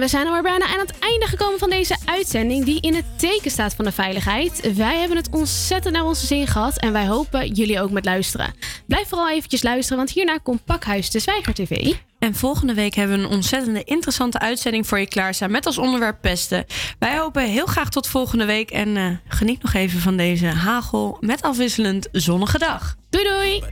We zijn alweer bijna aan het einde gekomen van deze uitzending die in het teken staat van de veiligheid. Wij hebben het ontzettend naar onze zin gehad en wij hopen jullie ook met luisteren. Blijf vooral eventjes luisteren, want hierna komt Pakhuis de Zwijger TV. En volgende week hebben we een ontzettende interessante uitzending voor je klaarstaan met als onderwerp pesten. Wij hopen heel graag tot volgende week en eh, geniet nog even van deze hagel met afwisselend zonnige dag. Doei doei!